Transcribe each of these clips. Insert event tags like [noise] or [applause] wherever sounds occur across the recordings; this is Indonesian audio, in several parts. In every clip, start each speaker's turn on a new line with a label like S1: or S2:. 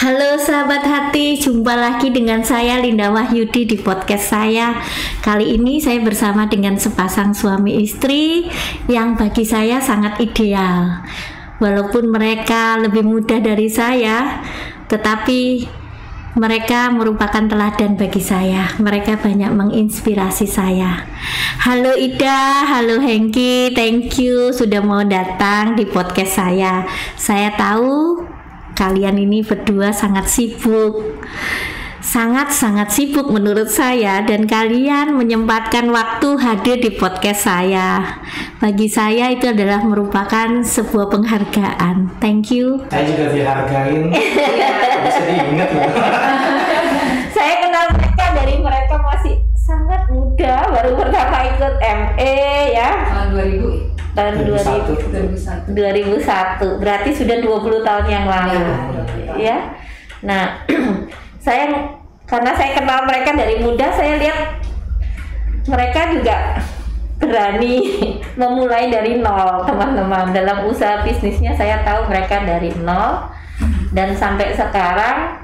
S1: Halo sahabat hati, jumpa lagi dengan saya Linda Wahyudi di podcast saya. Kali ini saya bersama dengan sepasang suami istri yang bagi saya sangat ideal. Walaupun mereka lebih muda dari saya, tetapi mereka merupakan teladan bagi saya. Mereka banyak menginspirasi saya. Halo Ida, halo Hengki, thank you sudah mau datang di podcast saya. Saya tahu kalian ini berdua sangat sibuk sangat-sangat sibuk menurut saya dan kalian menyempatkan waktu hadir di podcast saya. Bagi saya itu adalah merupakan sebuah penghargaan. Thank you.
S2: Saya juga dihargain. [laughs] Bisa diingat ya. [laughs]
S1: saya kenal mereka dari mereka masih sangat muda, baru pertama ikut ME ya.
S3: Tahun 2000
S1: tahun
S3: 2001.
S1: 2001 berarti sudah 20 tahun yang lalu.
S3: Ya.
S1: ya. Nah [clears throat] saya karena saya kenal mereka dari muda saya lihat mereka juga berani [laughs] memulai dari nol teman-teman. Dalam usaha bisnisnya saya tahu mereka dari nol. Dan sampai sekarang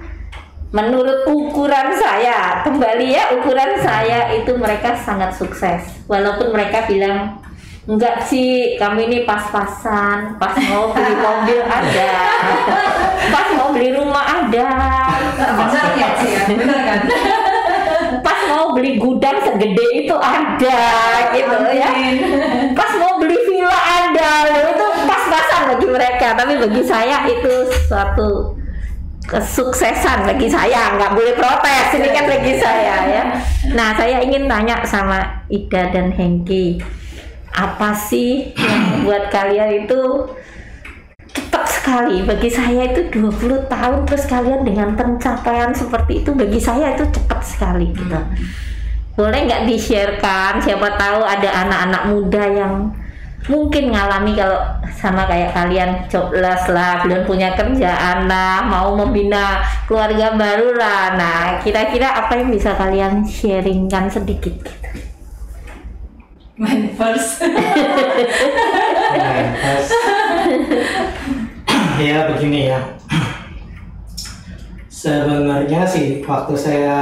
S1: menurut ukuran saya kembali ya ukuran saya itu mereka sangat sukses. Walaupun mereka bilang enggak sih kami ini pas-pasan pas mau beli mobil ada. Pas mau beli rumah ada.
S3: Benar ya sih ya, benar kan?
S1: pas mau beli gudang segede itu ada gitu ya. Pas mau beli villa ada. Itu pas-pasan bagi mereka tapi bagi saya itu suatu kesuksesan bagi saya. Nggak boleh protes ini kan bagi saya ya. Nah saya ingin tanya sama Ida dan Hengki apa sih yang membuat kalian itu cepat sekali? Bagi saya itu 20 tahun terus kalian dengan pencapaian seperti itu bagi saya itu cepat sekali gitu. Boleh nggak di-sharekan? Siapa tahu ada anak-anak muda yang mungkin ngalami kalau sama kayak kalian jobless lah belum punya kerjaan lah mau membina keluarga baru lah. Nah kira-kira apa yang bisa kalian sharingkan sedikit
S3: Main first.
S2: Nah, pas. ya begini ya. Sebenarnya sih waktu saya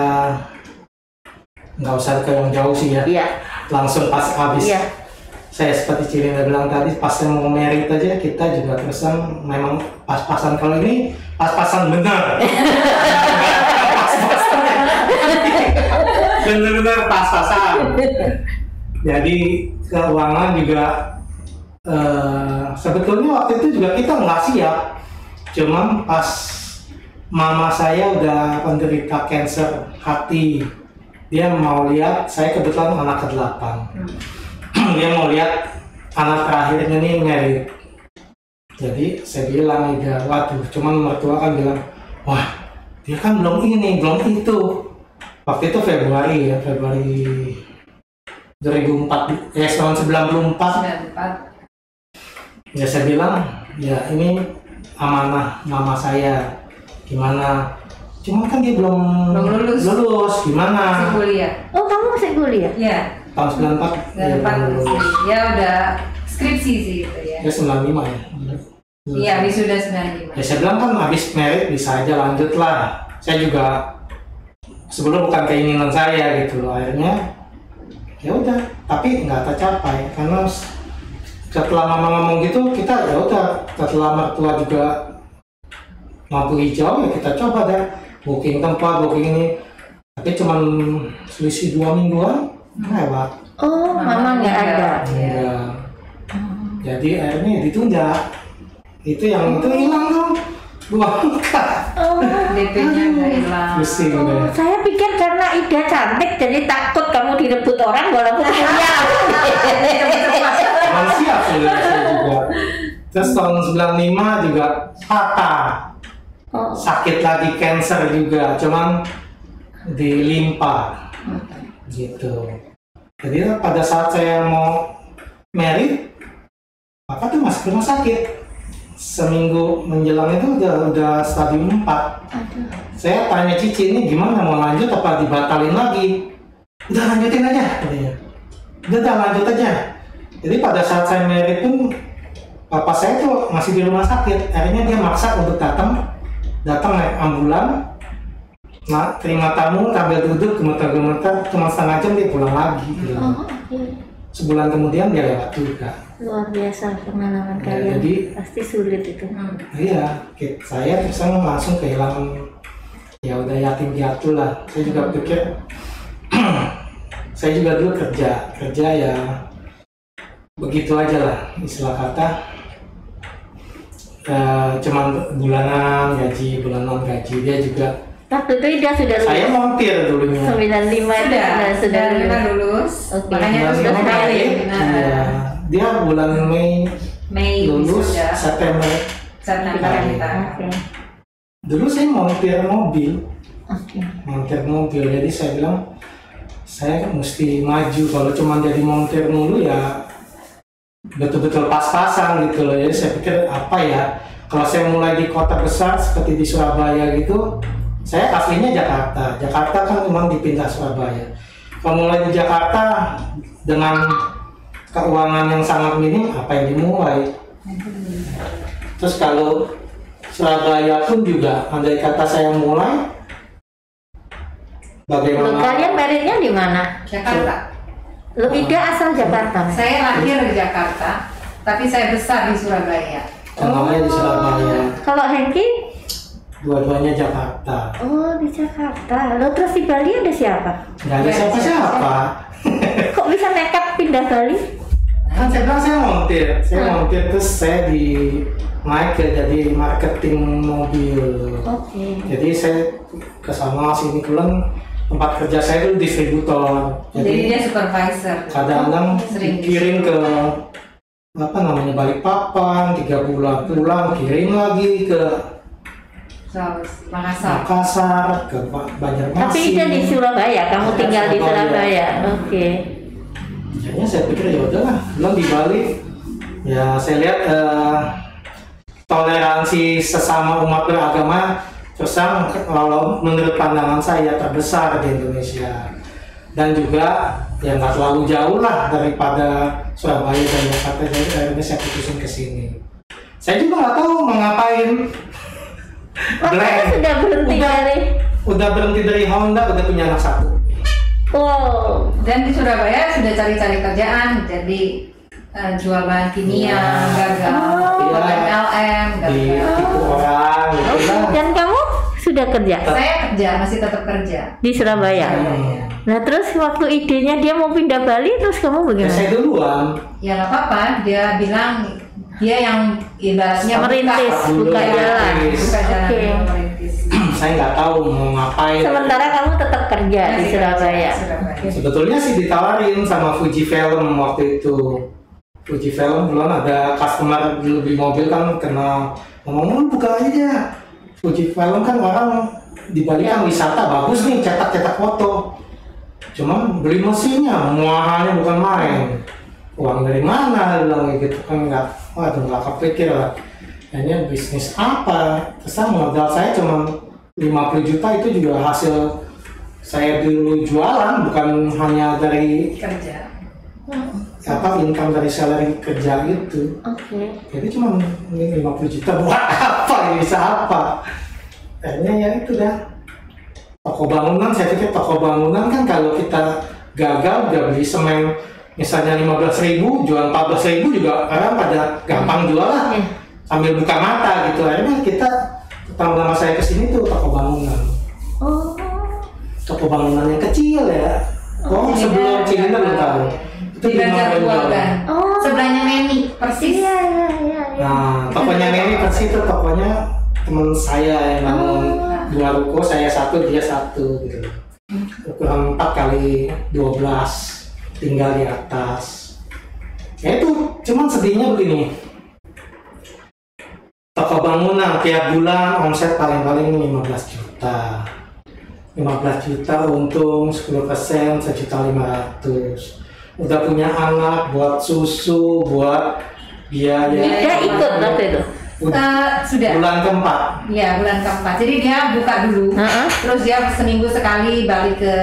S2: nggak usah ke yang jauh sih ya.
S1: iya
S2: Langsung pas habis
S1: iya
S2: saya seperti Cirinda bilang tadi pas saya mau merit aja kita juga terusan memang pas-pasan kalau ini pas-pasan benar [laughs] pas-pasan benar-benar pas-pasan jadi keuangan juga eh, sebetulnya waktu itu juga kita nggak siap. Cuman pas mama saya udah penderita cancer hati dia mau lihat saya kebetulan anak ke-8 [clears throat] dia mau lihat anak terakhirnya nih merit. Jadi saya bilang ya waduh cuman mertua kan bilang wah dia kan belum ini belum itu. Waktu itu Februari ya Februari 2004 ya tahun 94
S3: 94.
S2: ya saya bilang ya ini amanah mama saya gimana cuma kan dia belum
S3: Belum lulus.
S2: lulus
S3: Masih
S2: gimana
S3: kuliah.
S1: oh kamu masih kuliah
S3: Iya,
S2: tahun 94 dia
S3: 94
S2: belum lulus
S3: lulus. Ya udah skripsi sih gitu ya.
S2: ya 95 ya
S3: Iya, wisuda
S2: ya
S3: 95.
S2: saya bilang kan habis merit bisa aja lanjut lah saya juga sebelum bukan keinginan saya gitu loh akhirnya ya udah tapi nggak tercapai karena setelah mama ngomong gitu kita ya udah setelah mertua juga mampu hijau ya kita coba deh booking tempat booking ini. Tapi cuman selisih dua mingguan lewat.
S1: Oh mama nggak ada?
S3: Iya.
S2: Ya. jadi akhirnya ditunda. Itu yang itu hilang tuh. Dua [laughs] muka
S1: oh.
S3: DP-nya nggak hilang.
S2: pusing
S1: Oh,
S2: deh
S1: saya pikir Ida cantik jadi takut kamu direbut orang walaupun [laughs]
S2: siap sebenarnya saya juga. terus tahun 95 juga patah.
S1: Oh,
S2: sakit lagi cancer juga cuman di limpa gitu. Jadi pada saat saya mau merit maka tuh masuk rumah sakit seminggu menjelang itu udah udah stadium 4
S1: aduh.
S2: saya tanya Cici ini gimana mau lanjut apa dibatalin lagi? Udah lanjutin aja. Katanya udah udah lanjut aja. Jadi pada saat saya merit pun papa saya tuh masih di rumah sakit. Akhirnya dia maksa untuk datang. Datang naik ambulan. Nah, terima tamu sambil duduk gemetar-gemetar cuma setengah jam dia pulang lagi. Gitu.
S1: Oh, oke.
S2: sebulan kemudian dia lewat juga
S1: Luar biasa pengalaman
S2: Ya,
S1: kalian.
S2: jadi-
S1: Pasti sulit itu.
S3: Hmm.
S2: iya saya terus langsung kehilangan ya udah yatim piatu lah saya juga pikir [clears throat] saya juga dulu kerja kerja ya begitu aja lah istilah kata Eh, cuman bulanan gaji bulanan gaji dia juga
S1: Waktu itu dia sudah
S2: saya
S1: lulus.
S2: montir dulunya
S1: 95 itu
S3: Sudah,
S1: sudah sudah
S3: sudah
S1: lulus.
S3: lulus.
S1: Oke.
S3: Makanya sudah sekali. Nah,
S2: Iya. Dia bulan Mei
S3: Mei
S2: lulus September.
S3: September kita.
S2: Dulu saya montir mobil.
S1: Oke.
S2: montir mobil. Jadi saya bilang saya kan mesti maju. Kalau cuma jadi montir mulu ya betul-betul pas-pasan gitu loh. Jadi saya pikir apa ya? Kalau saya mulai di kota besar seperti di Surabaya gitu saya aslinya Jakarta. Jakarta kan memang dipindah Surabaya. Kalau mulai di Jakarta dengan keuangan yang sangat minim apa yang dimulai terus kalau Surabaya pun juga andai kata saya mulai
S1: Lu
S2: bagaimana
S1: kalian meritnya di mana?
S3: Jakarta.
S1: Lu Ida asal Jakarta.
S3: Saya lahir di Jakarta, tapi saya besar di Surabaya.
S2: namanya di Surabaya
S1: Kalau Hengki?
S2: dua-duanya Jakarta
S1: Oh di Jakarta. Lo terus di Bali ada siapa?
S2: nggak ada siapa-siapa
S1: Kok bisa nekat pindah Bali?
S2: Kan saya bilang saya montir saya
S1: Hmm.
S2: montir terus saya di naik ke jadi marketing mobil
S1: Oke.
S2: jadi saya ke sana sini pulang tempat kerja saya dulu distributor
S3: Jadi dia
S2: jadi
S3: supervisor.
S2: kadang-kadang
S3: Sering
S2: dikirim ke apa namanya Balikpapan tiga bulan pulang kirim lagi ke
S3: Makassar.
S2: Makassar ke Ba- Banjarmasin
S1: Tapi Ida di Surabaya. Kamu tinggal di
S2: Surabaya.
S1: Surabaya. Oke.
S2: Akhirnya saya pikir ya udahlah, belum di Bali. Ya saya lihat eh, toleransi sesama umat beragama terus kalau menurut pandangan saya terbesar di Indonesia dan juga ya nggak terlalu jauh lah daripada Surabaya dan Jakarta jadi akhirnya saya putusin ke sini. Saya juga nggak tahu mau ngapain.
S1: Waktu sudah berhenti
S2: Udah.
S1: dari.
S2: Udah berhenti dari Honda, udah punya anak satu.
S1: Wow.
S3: Dan di Surabaya sudah cari-cari kerjaan, jadi eh, jual bahan kimia,
S2: Iya.
S3: gagal,
S1: Oh.
S2: Iya.
S3: MLM,
S2: Di
S3: gagal.
S2: tipu orang gitu lah.
S1: Dan kamu sudah kerja
S3: Saya kerja, masih tetap kerja.
S1: di Surabaya.
S2: Hmm.
S1: Nah terus waktu idenya dia mau pindah Bali, terus kamu
S2: Ya,
S1: bagaimana?
S2: saya duluan.
S3: Ya nggak apa-apa, dia bilang dia yang ibaratnya
S1: Merintis, buka
S2: ya,
S1: jalan.
S3: buka jalan
S1: Oke.
S2: Saya nggak tahu mau ngapain.
S1: Sementara kamu tetap kerja di Surabaya.
S2: Sebetulnya sih ditawarin sama Fuji Film waktu itu. Fuji Film belum ada customer beli mobil kan kenal. Ngomong "Lu buka aja. Fuji Film kan orang di Bali kan wisata bagus nih cetak-cetak foto. Cuman beli mesinnya muahannya bukan main. Uang dari mana bilang gitu kan nggak, waduh nggak kepikir lah. Hanya bisnis apa? Terus modal saya cuma 50 juta itu juga hasil saya dulu jualan bukan hanya dari
S3: kerja.
S2: apa income dari salary kerja itu
S1: Oke.
S2: jadi cuma ini 50 juta buat [laughs] apa ini bisa apa akhirnya ya itu dah toko bangunan saya pikir toko bangunan kan kalau kita gagal udah beli semen misalnya 15.000 ribu jual 14.000 ribu juga orang pada gampang jual lah
S1: Iya.
S2: sambil buka mata gitu akhirnya kita pertama-tama saya ke sini tuh toko bangunan
S1: Oh.
S2: toko bangunan yang kecil ya oh
S3: Cilinda,
S2: sebelum Cilinda belum
S3: nggak
S2: tahu itu
S3: Di Banjar
S2: Banjar
S3: Buagan.
S1: Oh.
S3: kan? Sebelahnya Neni, persis.
S1: Iya iya iya. iya.
S2: Nah, tokonya Neni persis itu tokonya teman saya yang bangun
S1: Oh.
S2: dua ruko, saya satu, dia satu gitu. Ukuran 4 kali 12 tinggal di atas. Ya itu, cuman sedihnya begini. Bangunan tiap bulan omset paling-paling 15 juta. 15 juta untung 10 persen sejuta lima ratus udah punya anak buat susu buat biaya
S1: Dia ikut waktu itu.
S3: Eh, sudah.
S2: bulan keempat
S3: Iya, bulan keempat. Jadi dia buka dulu.
S1: Heeh.
S3: Terus dia seminggu sekali balik ke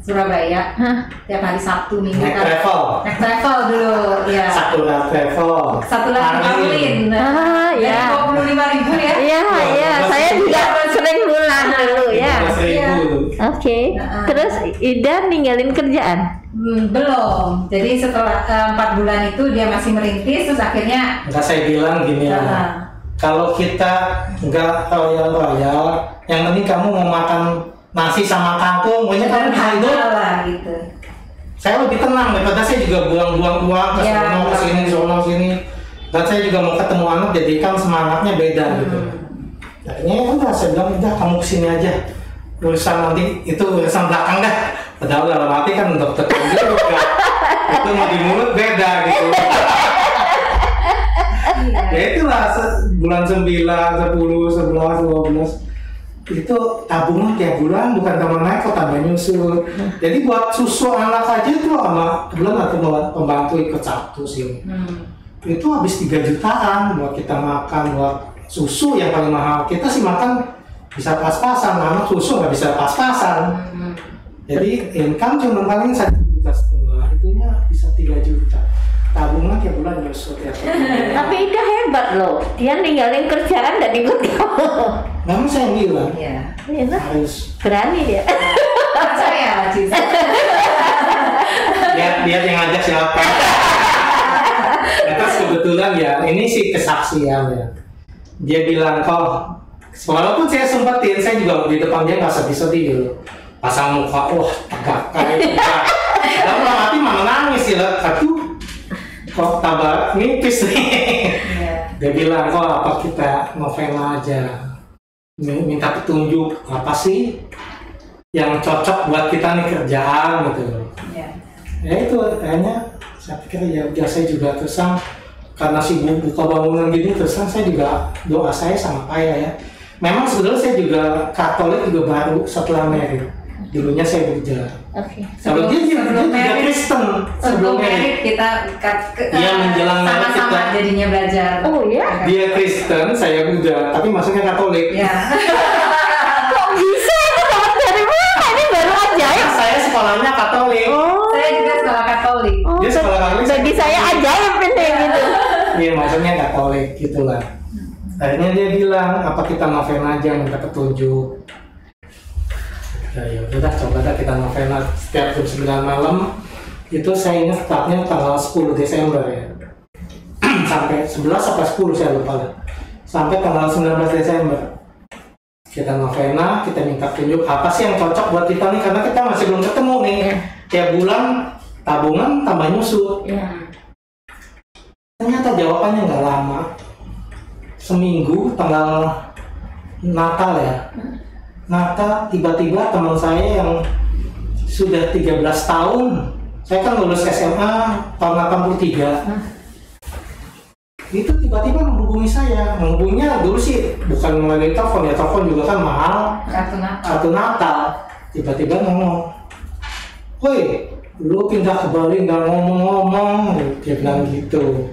S3: Surabaya.
S1: Hah.
S3: Tiap hari Sabtu minggu
S2: naik
S3: kan.
S2: travel
S3: Naik travel dulu, ya.
S2: Sakura travel
S3: Satu lagi
S2: Arlin.
S1: Ah, ya.
S3: Dua puluh lima ribu ya.
S1: Iya iya. Saya juga Oke.
S3: Nah,
S1: Terus Ida ninggalin kerjaan.
S3: Hmm, belum. Jadi setelah eh, empat bulan itu dia masih merintis, terus akhirnya
S2: Enggak saya bilang gini ya. Kalau kita nggak royal-royal, yang penting kamu mau makan nasi sama kangkung, pokoknya kamu bisa
S3: lah gitu.
S2: Saya lebih tenang daripada saya juga buang-buang uang ke
S3: Ya,
S2: sono ke sini, sono sini. Dan saya juga mau ketemu anak, jadi kan semangatnya beda gitu.
S3: Hmm.
S2: Akhirnya ya udah saya bilang udah kamu ke sini aja. Urusan nanti itu urusan belakang dah. Padahal dalam hati kan dokter juga. [laughs] itu mau di mulut beda gitu. Ya itulah bulan 9, 10, 11, 12 itu tabungan tiap bulan bukan tambah naik kok tambah nyusul jadi buat susu anak aja tuh sama kebetulan aku pembantu ikut satu sih.
S3: Hmm.
S2: itu habis 3 jutaan buat kita makan buat susu yang paling mahal. Kita sih makan bisa pas-pasan anak susu nggak bisa pas-pasan.
S3: Hmm.
S2: jadi income cuma paling satu juta setengah itunya bisa 3 juta tabungan tiap bulan nyusul tiap bulan
S1: Tapi Ida hebat loh. Dia ninggalin kerjaan dan ikut kamu.
S2: Namun saya bilang
S3: Iya.
S1: Enak.
S2: harus
S1: Berani dia.
S3: Saya
S2: lihat lihat yang ngajak siapa. Terus kebetulan ya ini sih kesaksian ya. Dia bilang kok walaupun saya sempetin saya juga di depan dia nggak sedih-sedih gitu. Pasang muka wah tegak kayak gitu. Dan malah hati mana nangis ya. Aduh kok tambah nipis nih.
S3: Iya.
S2: Dia bilang kok apa kita novena aja? Minta petunjuk apa sih yang cocok buat kita nih kerjaan? Gitu.
S3: Iya.
S2: ya itu kayaknya saya pikir ya udah saya juga tersang karena sibuk buka bangunan gini tersang saya juga doa saya sama kaya ya. Memang sebetulnya saya juga Katolik juga baru setelah merit dulunya saya Buddha
S1: Oke.
S2: dia dia, dia
S3: Sebelum
S2: juga
S3: merit.
S2: Kristen
S3: Sebelum merit kita ke-
S2: Iya,
S3: eh,
S2: menjelang merit
S3: sama-sama
S2: kita.
S3: jadinya belajar.
S1: Oh ya?
S2: dia Kristen saya Buddha tapi maksudnya Katolik
S3: Ya. [laughs]
S1: Kok bisa? Itu dapat dari mana? Ini baru ajaib.
S2: saya sekolahnya Katolik
S1: Oh.
S3: Saya juga sekolah Katolik.
S1: Oh,
S2: Dia sekolah Katolik,
S1: bagi
S2: saya-
S1: ajaib ini gitu. [laughs]
S2: Iya maksudnya Katolik gitulah. Akhirnya dia bilang apa kita novena aja minta petunjuk. Ya ya udah coba dah kita novena setiap jam 9 malam itu saya ingat tepatnya tanggal 10 Desember ya. [clears throat] Sampai 11 sampai 10 saya lupa lah. Sampai tanggal 19 Desember. Kita novena, kita minta petunjuk apa sih yang cocok buat kita nih karena kita masih belum ketemu nih. Tiap bulan tabungan tambah nyusut.
S1: Ya.
S2: Ternyata jawabannya nggak lama. Seminggu tanggal Natal ya. Natal tiba-tiba teman saya yang sudah 13 tahun, saya kan lulus SMA tahun 83. Itu tiba-tiba menghubungi saya. Menghubunginya dulu sih bukan melalui telepon ya, telepon juga kan mahal.
S3: Kartu Natal.
S2: Tiba-tiba ngomong, woi lu pindah ke Bali nggak ngomong-ngomong, dia bilang gitu.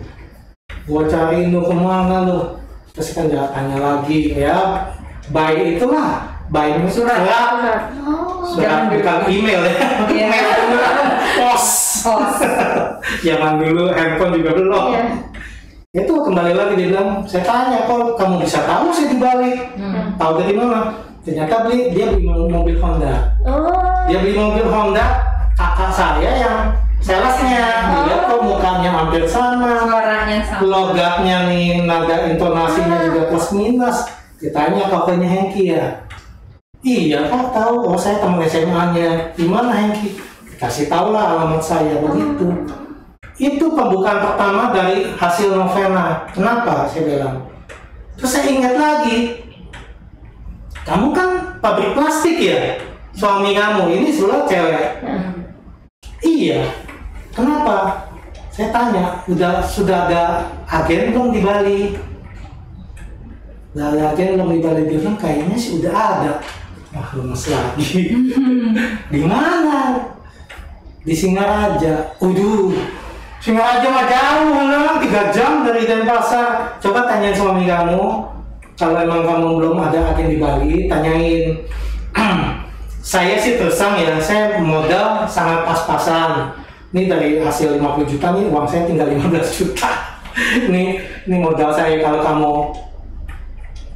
S2: Gua cari lu ke mana lu? Terus kan tanya lagi, ya baik itulah, baik
S3: Surat.
S2: surat,
S1: Oh.
S2: surat bukan email ya,
S3: Iya.
S2: email beneran pos.
S3: Pos.
S2: Zaman dulu handphone juga belum.
S1: Iya.
S2: Itu kembali lagi dia bilang, saya tanya kok kamu bisa tahu saya di Bali?
S3: Hmm.
S2: Tahu dari mana? Ternyata beli dia beli mobil Honda.
S1: Oh.
S2: dia beli mobil Honda kakak saya yang salesnya
S1: Oh.
S2: dia kok mukanya hampir sama
S3: Suaranya sama.
S2: logatnya nih nada intonasinya
S1: Ah.
S2: juga plus minus ditanya kakaknya Hengki ya iya kok tahu oh saya teman SMA nya gimana Hengki kasih tahu lah alamat saya begitu itu pembukaan pertama dari hasil novena kenapa saya bilang terus saya ingat lagi kamu kan pabrik plastik ya suami kamu ini sebelah cewek
S1: Hmm.
S2: Iya. Kenapa? Saya tanya, udah sudah ada agen belum di Bali? Ada agen belum di Bali? Bilang kayaknya sih udah ada. Wah, lemes lagi. [laughs] di mana? Di Singaraja. Waduh, Singaraja mah jauh lah, tiga jam dari Denpasar. Coba tanyain suami kamu, kalau emang kamu belum ada agen di Bali, tanyain. [clears throat] saya sih tersang ya, saya modal sangat pas-pasan. Ini dari hasil 50 juta nih, uang saya tinggal 15 juta. [laughs] ini ini modal saya kalau kamu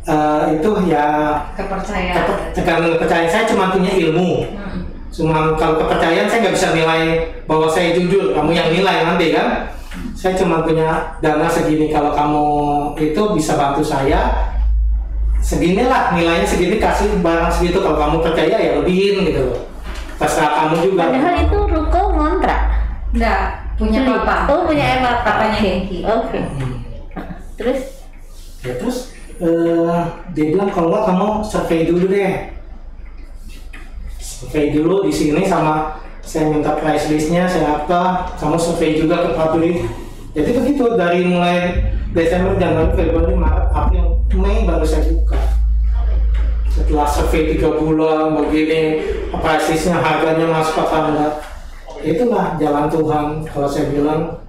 S2: eh, itu ya
S3: kepercayaan
S2: keper- tergantung kepercayaan saya cuma punya ilmu
S3: Hmm.
S2: cuma kalau kepercayaan saya nggak bisa nilai bahwa saya jujur kamu yang nilai nanti kan saya cuma punya dana segini kalau kamu itu bisa bantu saya seginilah nilainya segini kasih barang segitu kalau kamu percaya ya lebihin gitu loh terserah kamu juga
S1: Padahal itu ruko ngontrak.
S3: enggak punya papa
S1: Oh punya Emma
S3: Papanya
S1: Oke.
S3: Hengki.
S1: Oke.
S2: Hmm.
S1: Terus
S2: ya terus eh, dia bilang kalau kamu survei dulu deh. Survei dulu di sini sama saya minta price listnya saya apa kamu survei juga ke pabrik jadi begitu dari mulai Desember Januari Februari Maret April Mei baru saya buka. Setelah survei tiga bulan begini price listnya harganya masuk apa enggak. Itulah jalan Tuhan. Kalau saya bilang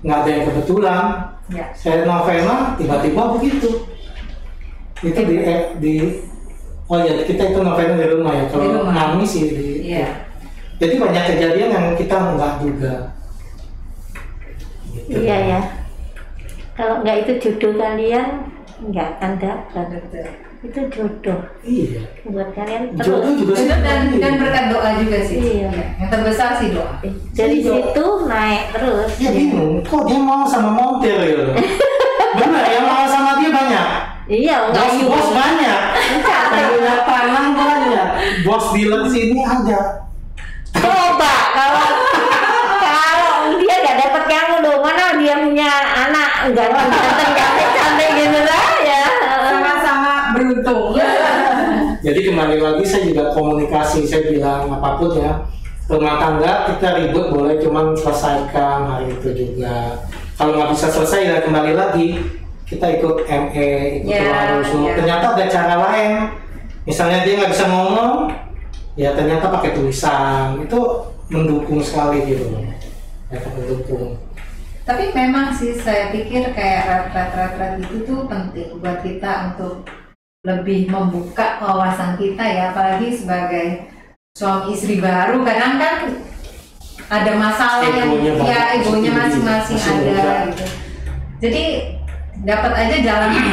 S2: nggak ada yang kebetulan
S3: ya.
S2: saya novena tiba-tiba begitu itu di eh, di oh ya kita itu novena di rumah ya
S3: Di
S2: kalau
S3: rumah.
S2: mami sih di
S3: iya
S2: jadi banyak kejadian yang kita nggak duga gitu.
S1: iya ya. Kalau nggak itu jodoh kalian nggak akan dapat. Itu jodoh
S2: iya
S1: buat kalian
S2: jodoh
S1: terus.
S2: juga sih
S3: Betul, dan dan berkat doa juga sih
S1: Iya.
S3: Ya, yang terbesar sih doa
S1: Dari
S2: Iya.
S1: situ naik terus.
S2: ya bingung kok dia mau sama montir ya [laughs] benar yang mau sama dia banyak
S1: Iya, nggak
S2: bos bos banyak. Yang punya tanah banyak. Bos dealer sini ada.
S1: Coba kalau kalau dia nggak dapat kamu dong mana dia punya anak? Nggak ganteng cantik cantik gitu lah ya.
S3: sama-sama beruntung.
S2: Jadi kembali lagi saya juga komunikasi, saya bilang apa pun ya. Rumah tangga kita ribut boleh cuman selesaikan hari itu juga. Kalau nggak bisa selesai ya kembali lagi kita ikut ME, ikut semua.
S3: ya.
S2: Ternyata ada cara lain. Misalnya dia nggak bisa ngomong, ya ternyata pakai tulisan itu mendukung sekali gitu. Ya mendukung.
S3: Tapi memang sih saya pikir kayak retret-retret itu tuh penting buat kita untuk lebih membuka wawasan kita ya, apalagi sebagai suami istri baru kadang kan ada masalah yang ya egonya
S2: masih
S3: masing-masing ada gitu. Jadi dapat aja jalan [clears throat]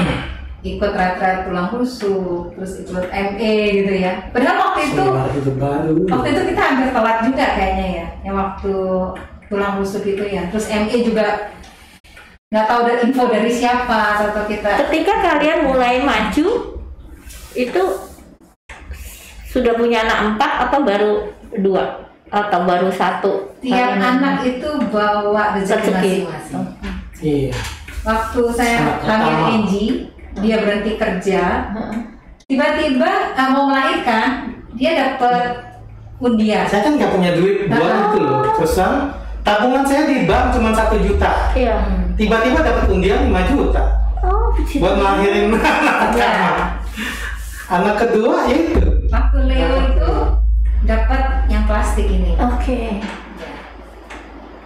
S3: ikut retret tulang rusuk, terus ikut ME gitu ya. Padahal waktu itu
S2: hidup baru.
S3: waktu itu kita hampir telat juga kayaknya ya yang waktu tulang rusuk itu ya terus ME juga nggak tahu dari info dari siapa atau kita
S1: Ketika kalian mulai maju itu sudah punya anak empat atau baru dua atau baru satu?
S3: tiap anak itu bawa rezeki
S1: Rezeki.
S3: masing-masing
S2: Iya.
S3: Waktu saya hamil
S2: pertama.
S3: Angie dia berhenti kerja
S1: Heeh.
S3: tiba-tiba eh, mau melahirkan dia dapat undian
S2: Saya kan nggak punya duit buat
S3: Ah.
S2: itu loh. Terus kan, tabungan saya di bank cuma satu juta.
S1: Iya.
S2: Tiba-tiba dapat undian 5 juta
S1: Oh, begitu.
S2: buat ngelahirin anak
S3: Ya. [laughs]
S2: Anak kedua ya itu.
S3: waktu Leo itu dapat yang plastik ini
S1: Oke.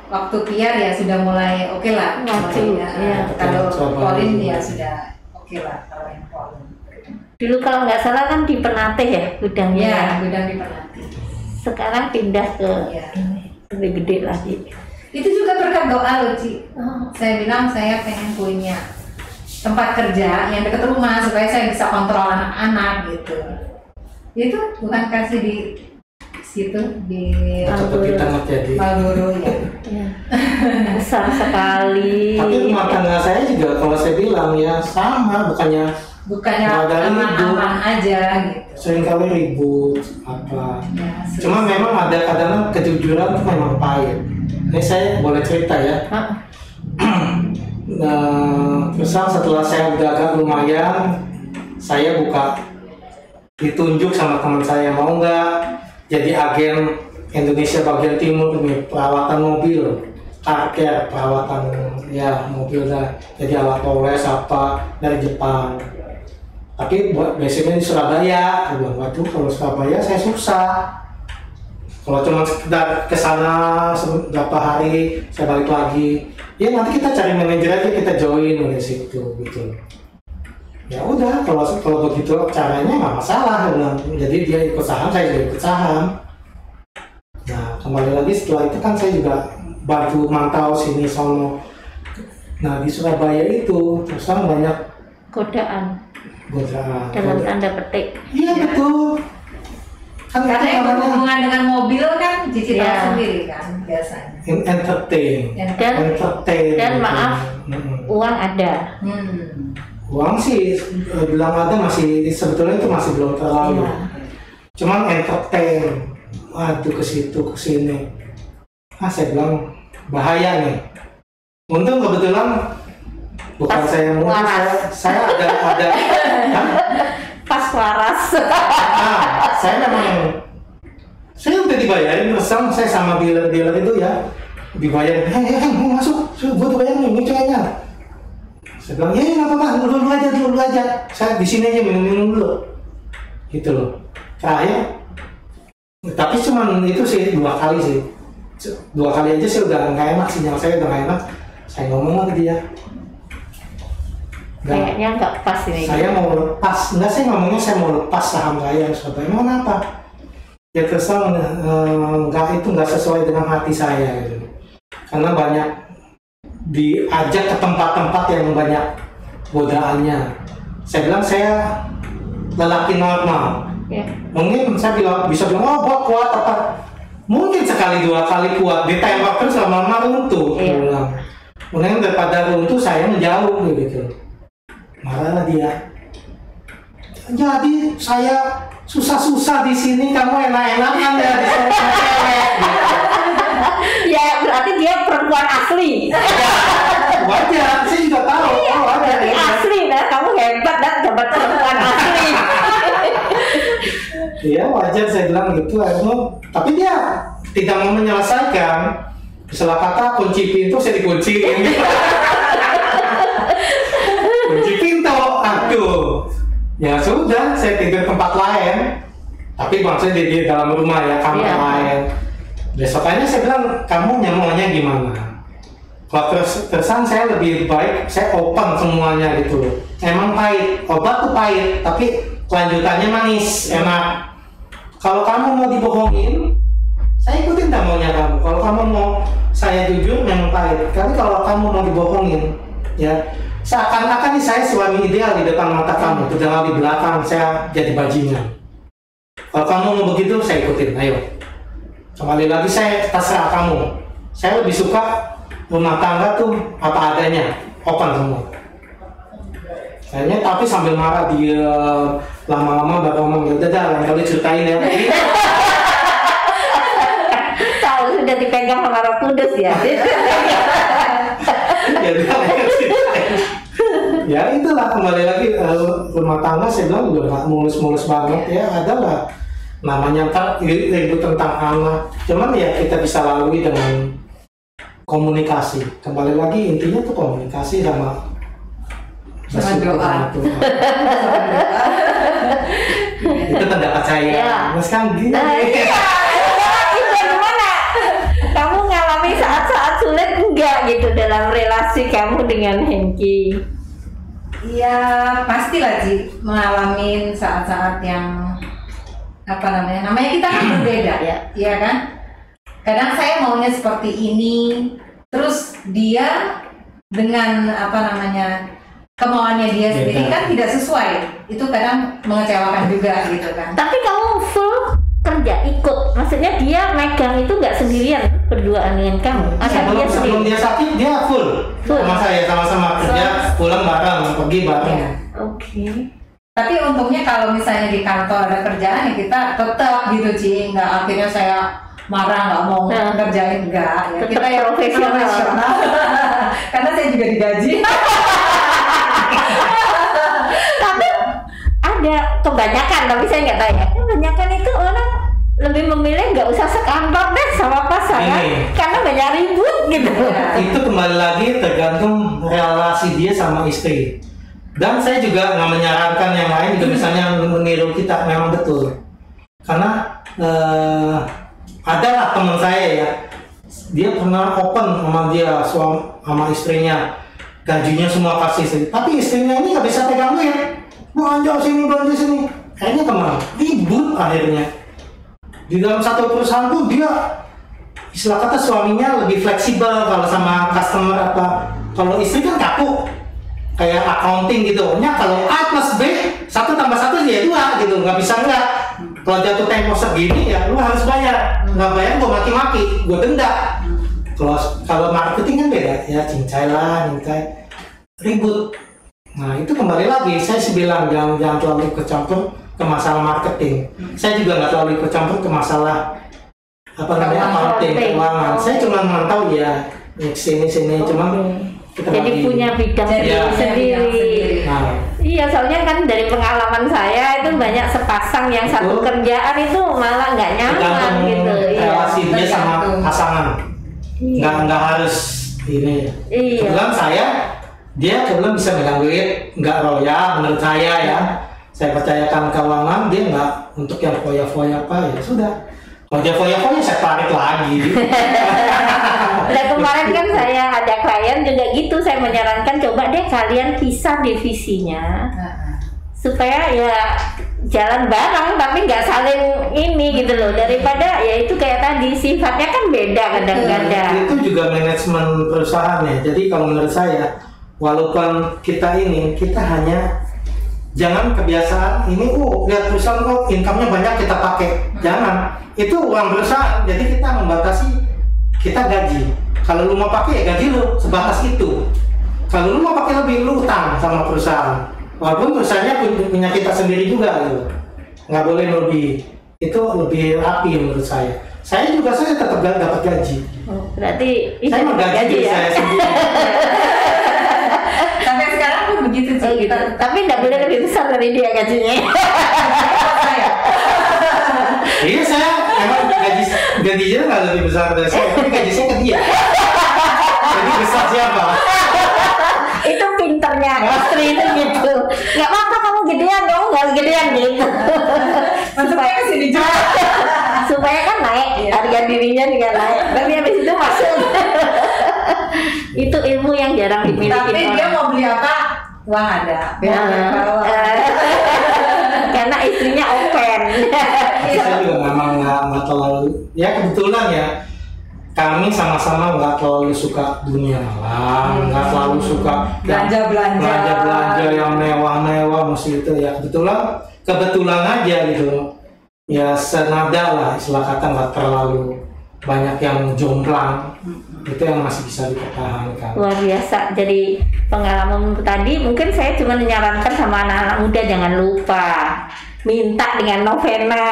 S3: Waktu Piar ya sudah mulai oke lah
S1: Waktu,
S3: mulai ya.
S1: iya.
S3: kalau
S2: dulu.
S3: ya sudah oke lah kalau yang Colin
S1: Dulu kalau nggak salah kan di Penate ya gudangnya.
S3: ya gudang di Penanti
S1: Sekarang pindah ke
S3: ya
S1: ini lebih gede lagi.
S3: itu juga berkat doa loh Ci
S1: Oh,
S3: saya bilang saya pengen punya tempat kerja yang dekat rumah supaya saya bisa kontrol anak-anak gitu itu bukan kasih di situ di
S2: Cepat kita nggak jadi.
S3: Marlboro ya
S1: iya. [laughs] Besar sekali.
S2: Tapi rumah tangga saya juga kalau saya bilang ya sama, bukannya
S3: bukannya aman-aman aja gitu
S2: sering kali ribut apa.
S3: ya,
S2: Cuma memang ada kadang kejujuran itu memang pahit. Ini saya boleh cerita ya.
S1: Ah, [clears throat]
S2: Nah, misal setelah saya udah agak lumayan, saya buka ditunjuk sama teman saya mau nggak jadi agen Indonesia bagian timur nih perawatan mobil, parkir perawatan ya mobil jadi alat poles apa dari Jepang. Tapi buat basicnya di Surabaya, bilang waduh kalau Surabaya saya susah. Kalau cuma sekedar ke sana se- berapa hari saya balik lagi, ya nanti kita cari manajer aja kita join dari situ gitu. Ya udah kalau kalau begitu caranya nggak masalah, bilang. jadi dia ikut saham saya juga ikut saham. Nah kembali lagi setelah itu kan saya juga bantu mantau sini sono. Nah di Surabaya itu terus banyak
S1: godaan
S2: godaan
S1: dalam tanda petik
S2: iya betul kan
S3: Karena yang
S2: namanya
S3: berhubungan dengan mobil kan Cici tahu
S1: Iya.
S3: sendiri kan biasanya.
S2: en- entertain
S1: dan
S2: entertain
S1: dan maaf.
S2: Mm-mm.
S1: uang ada
S3: Hmm.
S2: Uang sih eh, bilang ada masih sebetulnya itu masih belum terlalu.
S1: Iya.
S2: cuman entertain. Waduh ke situ ke sini. Ah saya bilang bahaya nih. Untung kebetulan bukan
S1: Pas
S2: saya yang ngurus, saya, ada ada. [laughs] Hah?
S1: pas waras.
S2: Ah, saya memang saya udah dibayarin terang saya sama dealer dealer itu ya dibayarin hei hei mau masuk? Gue tuh bayar nih ini ceweknya saya bilang ya nggak apa-apa dulu dulu aja dulu aja. Saya di sini aja minum minum dulu. Gitu loh. Terakhir tapi cuman itu sih dua kali sih. Dua kali aja sih udah nggak enak sinyal saya udah nggak enak. Saya ngomong sama dia. Nggak-
S1: kayaknya nggak pas ini.
S2: saya mau lepas. Enggak saya ngomongnya saya mau lepas saham saya Sobat. emang kenapa ya terus eh, enggak itu enggak sesuai dengan hati saya gitu. Karena banyak diajak ke tempat-tempat yang banyak godaannya. Saya bilang saya lelaki normal.
S1: Ya.
S2: mungkin saya bilang bisa bilang oh gua kuat apa? Mungkin sekali dua kali kuat ditembak terus lama-lama runtuh. Dia bilang. Mungkin daripada runtuh saya menjauh gitu. Marahlah dia. Jadi saya susah-susah di sini kamu enak-enakan ya di sana cewek gitu.
S1: Berarti dia perempuan asli.
S2: Wajar. Saya juga tahu. Oh wajar
S1: berarti
S2: ya.
S1: asli nah kamu hebat dan dapat perempuan asli. [laughs]
S2: Iya wajar saya bilang gitu akhirnya tapi dia tidak mau menyelesaikan salah kata kunci pintu saya dikunciin [laughs] kunci pintu. Aduh. Ya sudah saya tidur tempat lain. Tapi maksudnya di, di dalam rumah ya kamar
S1: Iya.
S2: lain besokannya saya bilang kamu nyamuannya gimana? Kalau terus terusan saya lebih baik saya open semuanya gitu emang pahit. Obat tuh pahit tapi kelanjutannya manis enak. Kalau kamu mau dibohongin saya ikutin tak maunya kamu. Kalau kamu mau saya jujur memang pahit. Tapi kalau kamu mau dibohongin ya seakan-akan nih saya suami ideal di depan mata kamu padahal di belakang saya jadi bajingan kalau kamu mau begitu saya ikutin. Ayo kembali lagi saya terserah kamu. Saya lebih suka rumah tangga tuh apa adanya open semua kayaknya tapi sambil marah dia lama-lama baru ngomong ya udah dah lain kali ceritain ya.
S1: Tahu sudah dipegang sama Roh Kudus ya? [laughs]
S2: Ya udah ya itulah kembali lagi eh, rumah tangga saya bilang nggak mulus-mulus banget ya adalah namanya ntar ribut tentang anak cuman ya kita bisa lalui dengan komunikasi. Kembali lagi intinya tuh komunikasi sama
S3: Sama doa. [laughs]
S2: itu. Tanda percaya.
S1: Ya.
S2: mas kan gini.
S1: Nah, iya. itu gimana? Kamu ngalami saat-saat sulit? Enggak gitu. Dalam relasi kamu dengan Hengki
S3: Iya pastilah Ji. Mengalami saat-saat yang apa namanya? Namanya kita kan berbeda.
S1: Ya.
S3: Iya kan? Kadang saya maunya seperti ini terus dia dengan apa namanya kemauannya dia sendiri kan tidak sesuai. Itu kadang mengecewakan juga gitu kan.
S1: Tapi kamu full kerja ikut. Maksudnya dia megang itu nggak sendirian berduaan dengan kamu? Atau dia
S2: sebelum, sebelum
S1: sendiri?
S2: dia sakit dia full,
S1: Full.
S2: sama saya sama-sama kerja pulang bareng pergi bareng.
S3: Iya.
S1: oke
S3: tapi untungnya kalau misalnya di kantor ada kerjaan ya kita tetap gitu Ci nggak akhirnya saya marah nggak mau
S1: Nah.
S3: ngerjain enggak ya
S1: Tetap
S3: kita yang
S1: profesional.
S3: profesional. [laughs] karena saya juga digaji [laughs]
S1: tapi ada kebanyakan tapi saya nggak tahu ya kebanyakan itu orang lebih memilih nggak usah sekantor deh sama pasangan
S2: Ini.
S1: karena banyak ribut gitu
S3: Iya.
S2: itu kembali lagi tergantung relasi dia sama istri dan saya juga nggak menyarankan yang lain juga misalnya meniru kita memang betul. Karena eh, adalah teman saya ya. Dia pernah open sama dia suami sama istrinya. Gajinya semua kasih istri tapi istrinya ini nggak bisa pegang duit belanja sini belanja sini. Akhirnya ke mana ribut akhirnya. Di dalam satu perusahaan tuh dia istilah kata suaminya lebih fleksibel kalau sama customer apa. Kalau istri kan kaku kayak accounting gitu. Nya kalau A plus B satu tambah satu ya dua gitu, nggak bisa enggak. Kalau jatuh tempo segini ya lu harus bayar. Nggak bayar gua maki-maki, gua denda. Kalau kalau marketing kan beda ya cincai lah, cincai ribut. Nah itu kembali lagi saya sih bilang jangan jangan terlalu ikut campur ke masalah marketing. Saya juga nggak terlalu ikut campur ke masalah apa namanya accounting keuangan. Saya cuma mantau ya sini sini cuma kita
S1: Jadi
S2: bagi.
S1: punya bidang
S2: Iya.
S3: punya bidang
S1: sendiri.
S2: Nah,
S1: Iya, soalnya kan dari pengalaman saya itu banyak sepasang yang satu
S2: Betul.
S1: kerjaan itu malah nggak nyaman gitu. Iya.
S2: relasi dia sama pasangan.
S1: Iya.
S2: Nggak nggak harus ini.
S1: Iya.
S2: Kebetulan saya dia kebetulan bisa megang duit, nggak roya menurut saya ya. Saya percayakan keuangan dia nggak untuk yang foya-foya apa ya sudah. Kalau dia foya-foya saya tarik lagi. [laughs]
S1: Nah kemarin kan saya ada klien juga gitu, saya menyarankan coba deh kalian pisah divisinya supaya ya jalan bareng tapi nggak saling ini gitu loh daripada ya itu kayak tadi sifatnya kan beda kadang-kadang.
S2: itu juga manajemen perusahaan ya. Jadi kalau menurut saya, walaupun kita ini kita hanya jangan kebiasaan ini oh lihat perusahaan oh income-nya banyak kita pakai. Jangan. Itu uang perusahaan. Jadi kita membatasi kita gaji. Kalau lu mau pakai ya gaji lu sebatas itu. Kalau lu mau pakai lebih lu utang sama perusahaan. Walaupun perusahaannya punya- punya kita sendiri juga gitu. Nggak boleh lebih. Itu lebih rapi menurut saya. Saya juga saya tetap dapat gaji.
S1: Oh, berarti
S2: Saya
S1: itu
S2: menggaji
S1: gaji ya.
S2: saya sendiri. [laughs]
S3: Sampai sekarang pun begitu sih.
S1: gitu. Tapi nggak boleh lebih besar dari dia gajinya.
S3: Saya.
S2: Iya saya emang gaji gajinya nggak lebih besar dari saya, tapi gaji saya ke dia. Jadi besar siapa?
S1: itu pinternya istri itu gitu. Nggak apa-apa kamu gedean dong, nggak gedean gitu.
S3: Ke sini juga.
S1: supaya kan naik
S3: Iya.
S1: harga dirinya juga naik tapi habis itu masuk itu ilmu yang jarang dimiliki
S3: Tapi dia mau beli apa? Uang ada.
S1: Nah, eh, [laughs] karena istrinya open.
S2: Saya juga memang nggak nggak terlalu. Ya kebetulan ya kami sama-sama nggak terlalu suka dunia malam, nggak terlalu suka yang
S3: Belanja-belanja.
S2: belanja-belanja yang mewah-mewah mesti itu ya. Kebetulan kebetulan aja gitu. Ya senada lah istilah kata nggak terlalu banyak yang jomplang itu yang masih bisa dipertahankan
S1: luar biasa jadi pengalaman tadi mungkin saya cuma menyarankan sama anak-anak muda jangan lupa minta dengan novena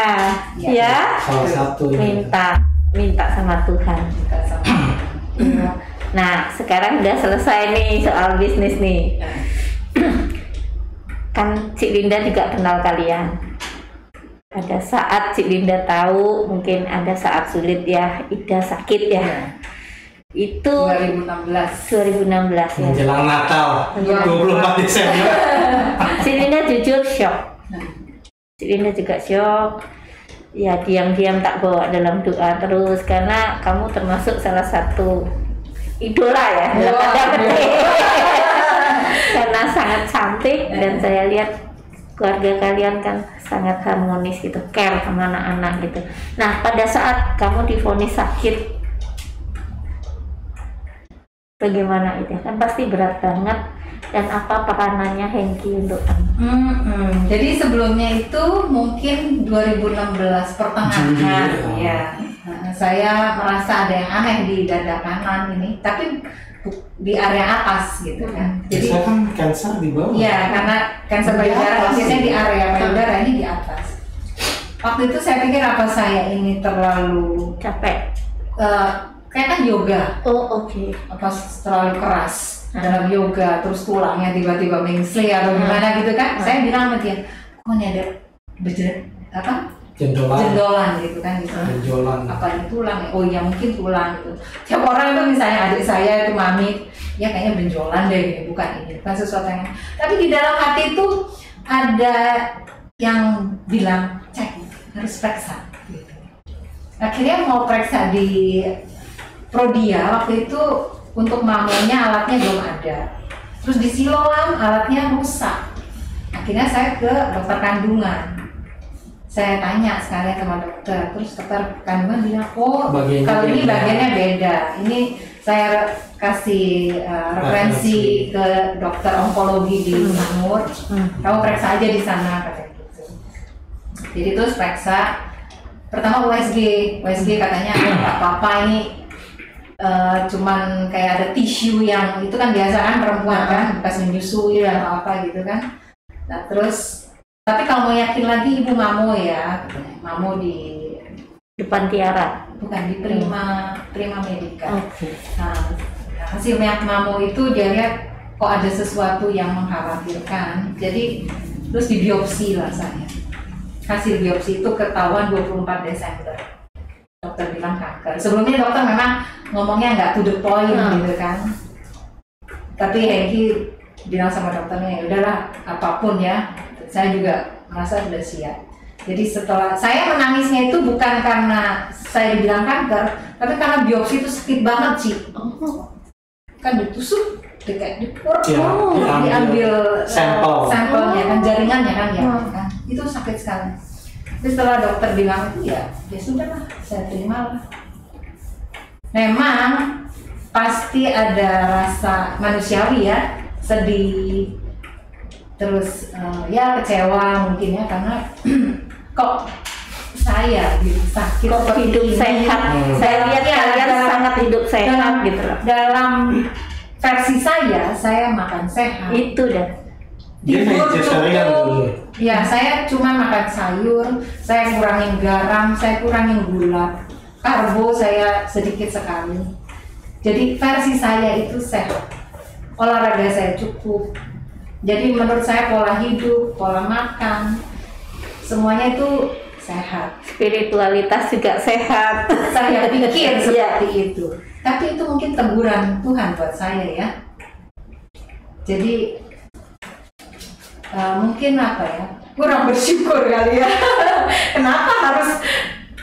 S3: Ya.
S1: ya
S2: salah satu
S1: minta minta sama Tuhan
S3: Kita sama.
S1: Iya. Nah, sekarang udah selesai nih soal bisnis nih. kan Cik Linda juga kenal kalian. Ada saat Cik Linda tahu, mungkin ada saat sulit ya, Ida sakit ya. Itu
S3: 2016.
S1: 2016 ya.
S2: menjelang Natal
S1: Menjelang
S2: 24 Desember [laughs]
S1: Cik Linda jujur shock. Cik Linda juga shock. Ya diam-diam tak bawa dalam doa terus karena kamu termasuk salah satu idola ya dalam
S3: Wah,
S1: tanda petik. [laughs] karena sangat cantik dan saya lihat keluarga kalian kan sangat harmonis gitu, care sama anak-anak gitu. Nah pada saat kamu difonis sakit, bagaimana itu? Kan pasti berat banget. Dan apa peranannya Hengki untuk kamu?
S3: Hmm, Jadi sebelumnya itu mungkin 2016 pertengahan
S2: Juli,
S3: ya. Nah, saya merasa ada yang aneh di dada kanan ini, tapi di area atas gitu kan. Jadi
S2: saya kan cancer di bawah
S3: Iya, karena kanker
S2: Di
S3: payudara biasanya di area payudara ini di atas. Waktu itu saya pikir apa saya ini terlalu
S1: Capek.
S3: eh, kayak kan yoga,
S1: Oh oke.
S3: apa terlalu keras dalam yoga, terus tulangnya tiba-tiba mengsli atau
S1: Hmm.
S3: gimana gitu kan?
S1: Hmm.
S3: Saya bilang sama dia, kok ini ada berjerat apa
S2: jendolan
S3: jendolan gitu kan gitu.
S2: benjolan
S3: Apa ini tulang ya? Oh iya mungkin tulang gitu. Tiap orang itu misalnya adik saya itu mami, ya kayaknya benjolan deh ini bukan ini, bukan sesuatu yang. Tapi di dalam hati itu ada yang bilang cek harus periksa. Gitu. Akhirnya mau periksa di Prodia waktu itu untuk mamonya alatnya belum ada. Terus di Siloam alatnya rusak. Akhirnya saya ke dokter kandungan. Saya tanya sekalian sama dokter, terus dokter kandungan bilang, oh
S2: Bagiannya
S3: kalau ini
S2: beda."
S3: bagiannya beda. Ini saya kasih uh, referensi ke dokter onkologi di Sanur
S1: Hmm.
S3: kamu periksa aja di sana katanya gitu jadi terus periksa pertama USG USG katanya "Oh, nggak apa-apa ini eh, cuman kayak ada tisu yang itu kan biasa kan perempuan kan bekas menyusui atau apa gitu kan nah terus tapi kalau mau yakin lagi ibu mamo ya katanya. mamo di
S1: Depan Tiara.
S3: bukan di Prima Prima Medica
S1: Oke.
S3: Nah, hasil mamo itu dia lihat kok ada sesuatu yang mengkhawatirkan. Jadi terus dibiopsi lah saya. Hasil biopsi itu ketahuan 24 Desember. Dokter bilang kanker. Sebelumnya dokter memang ngomongnya nggak to the point
S1: Hmm.
S3: gitu kan. Tapi Hengki bilang sama dokternya ya udahlah apa pun ya. Saya juga merasa sudah siap. Jadi setelah saya menangisnya itu bukan karena saya dibilang kanker, tapi karena biopsi itu sakit banget sih.
S1: Oh.
S3: Kan ditusuk, dekat dipur,
S2: Ya,
S3: oh,
S2: diambil
S3: diambil eh,
S2: sampel.
S3: sampelnya kan jaringannya kan ya,
S1: Hmm.
S3: kan. itu sakit sekali. Tapi setelah dokter bilang itu ya, ya sudah lah, saya terima lah. Memang pasti ada rasa manusiawi ya, sedih, terus eh, ya kecewa mungkin ya karena [clears throat] kok saya gitu sakit
S1: Kok
S3: seperti
S1: hidup
S3: ini.
S1: sehat?
S2: Hmm.
S1: Saya lihat
S3: Iya,
S1: kalian
S3: dalam-
S1: sangat hidup sehat
S3: dalam,
S1: gitu loh.
S3: dalam versi saya saya makan sehat
S1: Itu dah.
S2: Dia
S3: Tidur cukup. Ya saya cuma makan sayur saya kurangin garam saya kurangin gula karbo saya sedikit sekali jadi versi saya itu sehat olahraga saya cukup jadi menurut saya pola hidup pola makan semuanya itu sehat
S1: Spiritualitas juga sehat.
S3: saya pikir
S1: Iya. [laughs]
S3: seperti itu. Tapi itu mungkin teguran Tuhan buat saya ya. Jadi eh, mungkin apa ya? Kurang bersyukur kali ya. [laughs] Kenapa harus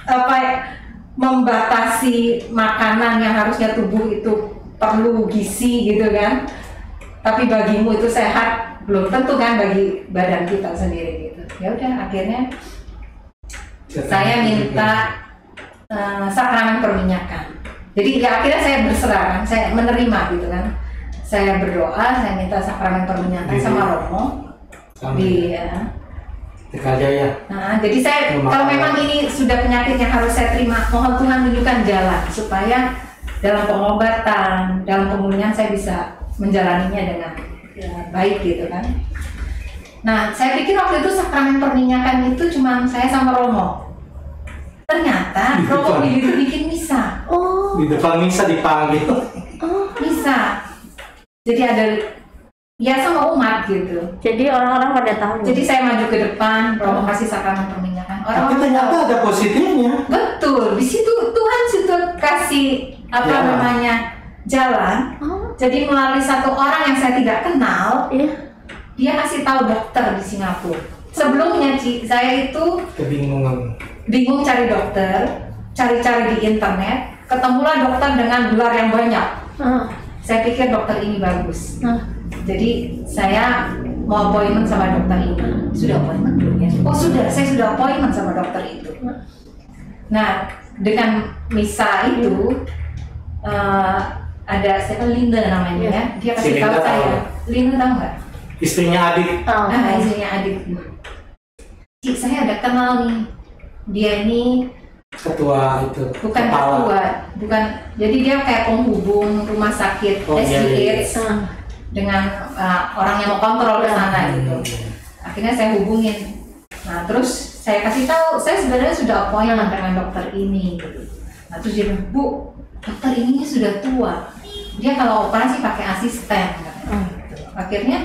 S3: apa ya, membatasi makanan yang harusnya tubuh itu perlu gizi gitu kan? Tapi bagimu itu sehat belum tentu kan bagi badan kita sendiri gitu. Ya udah akhirnya saya minta eh, sakramen perminyakan. Jadi ya akhirnya saya berserah kan, saya menerima gitu kan. Saya berdoa, saya minta sakramen perminyakan
S2: Di-
S3: sama Romo
S2: Sama
S3: di ya.
S2: Tekajaya.
S3: Nah, jadi saya
S2: Terima
S3: kalau memang ini sudah penyakit yang harus saya terima, mohon Tuhan tunjukkan jalan supaya dalam pengobatan, dalam pemulihan saya bisa menjalaninya dengan ya, baik gitu kan. Nah, saya pikir waktu itu sakramen perminyakan itu cuma saya sama Romo. Ternyata
S2: Di
S3: Romo
S2: depan.
S3: begitu bikin misa,
S1: Oh.
S2: Di depan misa dipanggil.
S1: Oh.
S3: misa. Jadi ada ya sama umat gitu.
S1: Jadi orang-orang pada tahu.
S3: Jadi saya maju ke depan, Romo kasih sakramen perminyakan.
S2: Tapi
S3: Orang-orang
S2: ternyata
S3: tahu.
S2: ada positifnya.
S3: Betul, di situ Tuhan sudah kasih apa
S2: Ya.
S3: namanya jalan.
S1: Oh.
S3: Jadi melalui satu orang yang saya tidak kenal,
S1: Iya.
S3: dia kasih tahu dokter di Singapura. Sebelumnya Ci, saya itu
S2: Kebingungan.
S3: bingung cari dokter, cari-cari di internet, ketemulah dokter dengan gelar yang banyak.
S1: Ah.
S3: Saya pikir dokter ini bagus.
S1: Ah.
S3: Jadi saya mau appointment sama dokter ini. Sudah appointment belum ya? Oh sudah, saya sudah appointment sama dokter itu. Nah, dengan misa itu eh, ada siapa Linda namanya ya. Dia
S2: Si
S3: kasih tahu saya.
S2: tahu.
S3: Linda tahu nggak?
S2: Istrinya adik.
S1: Oh.
S3: Ah, istrinya adik. Cik, saya ada kenal nih. Dia ini
S2: Ketua itu.
S3: bukan
S2: kepala.
S3: ketua, bukan. Jadi dia kayak penghubung rumah sakit
S2: Oh, iya, iya.
S3: Dengan uh, orang yang mau kontrol ke sana
S2: Hmm.
S3: gitu. Akhirnya saya hubungin. Nah terus saya kasih tahu, saya sebenarnya sudah appointment dengan dokter ini. Gitu. Nah terus dia bilang, bu, dokter ini sudah tua. Dia kalau operasi pakai asisten.
S1: Hmm.
S3: Gitu. Akhirnya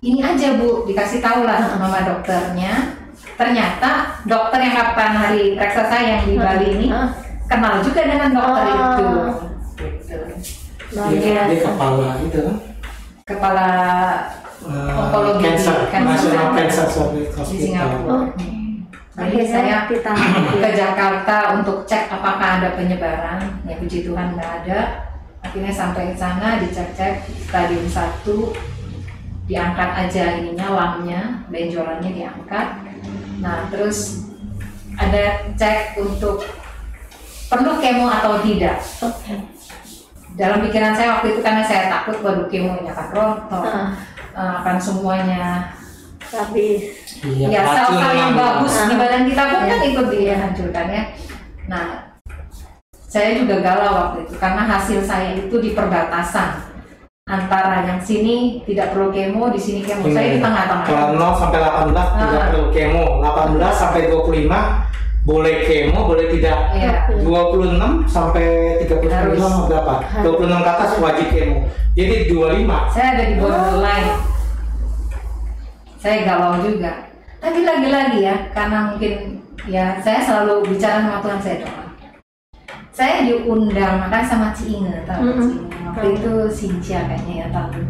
S3: ini aja bu, dikasih tahu lah sama dokternya. Ternyata dokter yang kapan hari reksa saya yang di Bali ini kenal juga dengan dokter
S1: Oh.
S3: itu. Gitu.
S2: Dia, dia kepala itu kan.
S3: Kepala
S2: Eh,
S3: Onkologi
S2: cancer,
S3: cancer
S2: National. Cancer Service
S3: di. Singapura.
S1: Oh.
S3: Jadi saya
S1: ditangkap
S3: ke. Jakarta untuk cek apakah ada penyebaran. Ya puji Tuhan nggak ada. Akhirnya sampai ke sana dicek-cek stadium 1 diangkat aja ininya lambnya, benjolannya diangkat. Nah terus ada cek untuk perlu kemo atau tidak.
S1: Oke.
S3: Dalam pikiran saya waktu itu karena saya takut waduh kemonya akan rontok
S1: Ah.
S3: eh, akan semuanya
S1: Habis.
S2: Iya,
S3: ya sel-sel yang bagus di
S1: Ah.
S3: badan kita pun kan
S1: Ya.
S3: ikut dihancurkan ya nah saya juga galau waktu itu karena hasil saya itu di perbatasan antara yang sini tidak perlu kemo di sini kemo saya di tengah-tengah
S2: Kalau 0 sampai 18 tidak
S3: Ah.
S2: perlu kemo. 18 sampai 25 boleh kemo, boleh tidak.
S3: Iya.
S2: 26 sampai 35
S3: Harus.
S2: berapa? 26 ke atas wajib kemo. Jadi 25.
S3: saya ada di borderline saya galau juga tapi lagi-lagi ya karena mungkin ya saya selalu bicara sama Tuhan saya doa saya diundang makanya sama Ci Inge tahu
S1: Mm-mm.
S3: Ci Inge waktu itu Sintia kayaknya ya tahun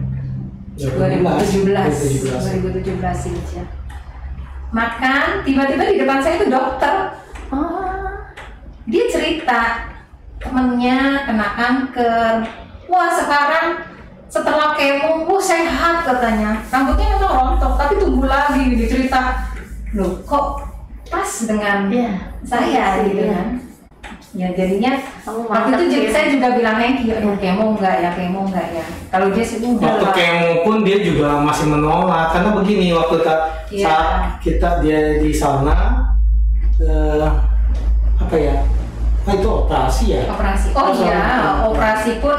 S2: 2017.
S3: 2017 2017 Sintia makan tiba-tiba di depan saya itu dokter
S1: Oh.
S3: dia cerita temennya kena kanker wah sekarang setelah kemo wah sehat katanya rambutnya memang rontok tapi tumbuh lagi gitu cerita loh kok pas dengan
S1: Iya.
S3: saya gitu
S1: Iya.
S3: kan ya jadinya
S1: Kamu
S3: waktu itu
S1: ya.
S3: saya juga bilang Hengki aduh kemo enggak ya kemo enggak ya kalau dia sih udah
S2: Waktu
S3: lah
S2: kemo pun dia juga masih menolak karena begini waktu ta-
S3: Iya.
S2: saat kita dia di sana eh, apa ya? Ah, itu operasi ya.
S3: operasi oh
S2: Terus
S3: iya operasi pun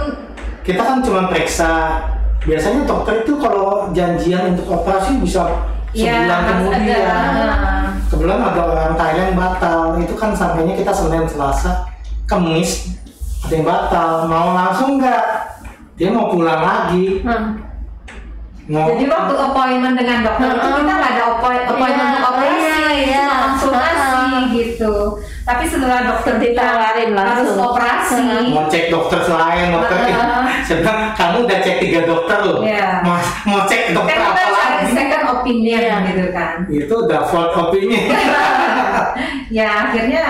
S2: Kita kan cuma periksa. Biasanya dokter itu kalau janjian untuk operasi bisa
S3: ya
S2: sebulan
S3: harus
S2: kemudian.
S3: ada
S2: Kebetulan ada orang Thailand batal, itu kan sampainya kita Senin, Selasa, Kemis, ada yang batal. Mau langsung nggak? Dia mau pulang lagi.
S1: Hmm.
S2: Mau
S3: Jadi waktu appointment dengan dokter itu
S1: Heeh.
S3: kita nggak ada appoint- appointment
S1: Iya,
S3: untuk operasi,
S1: iya, iya.
S3: konsultasi
S1: Heeh.
S3: gitu. Tapi setelah dokter kita
S1: Ditawarin
S3: harus
S1: langsung.
S3: operasi,
S2: mau cek dokter selain dokter
S3: Heeh. [laughs]
S2: sedang kamu udah cek tiga dokter loh
S3: Iya.
S2: mau, mau cek
S3: kan
S2: dokter
S3: kita
S2: apa lagi
S3: opinion
S1: Iya.
S3: gitu kan.
S2: itu udah fault opinion [laughs]
S3: ya akhirnya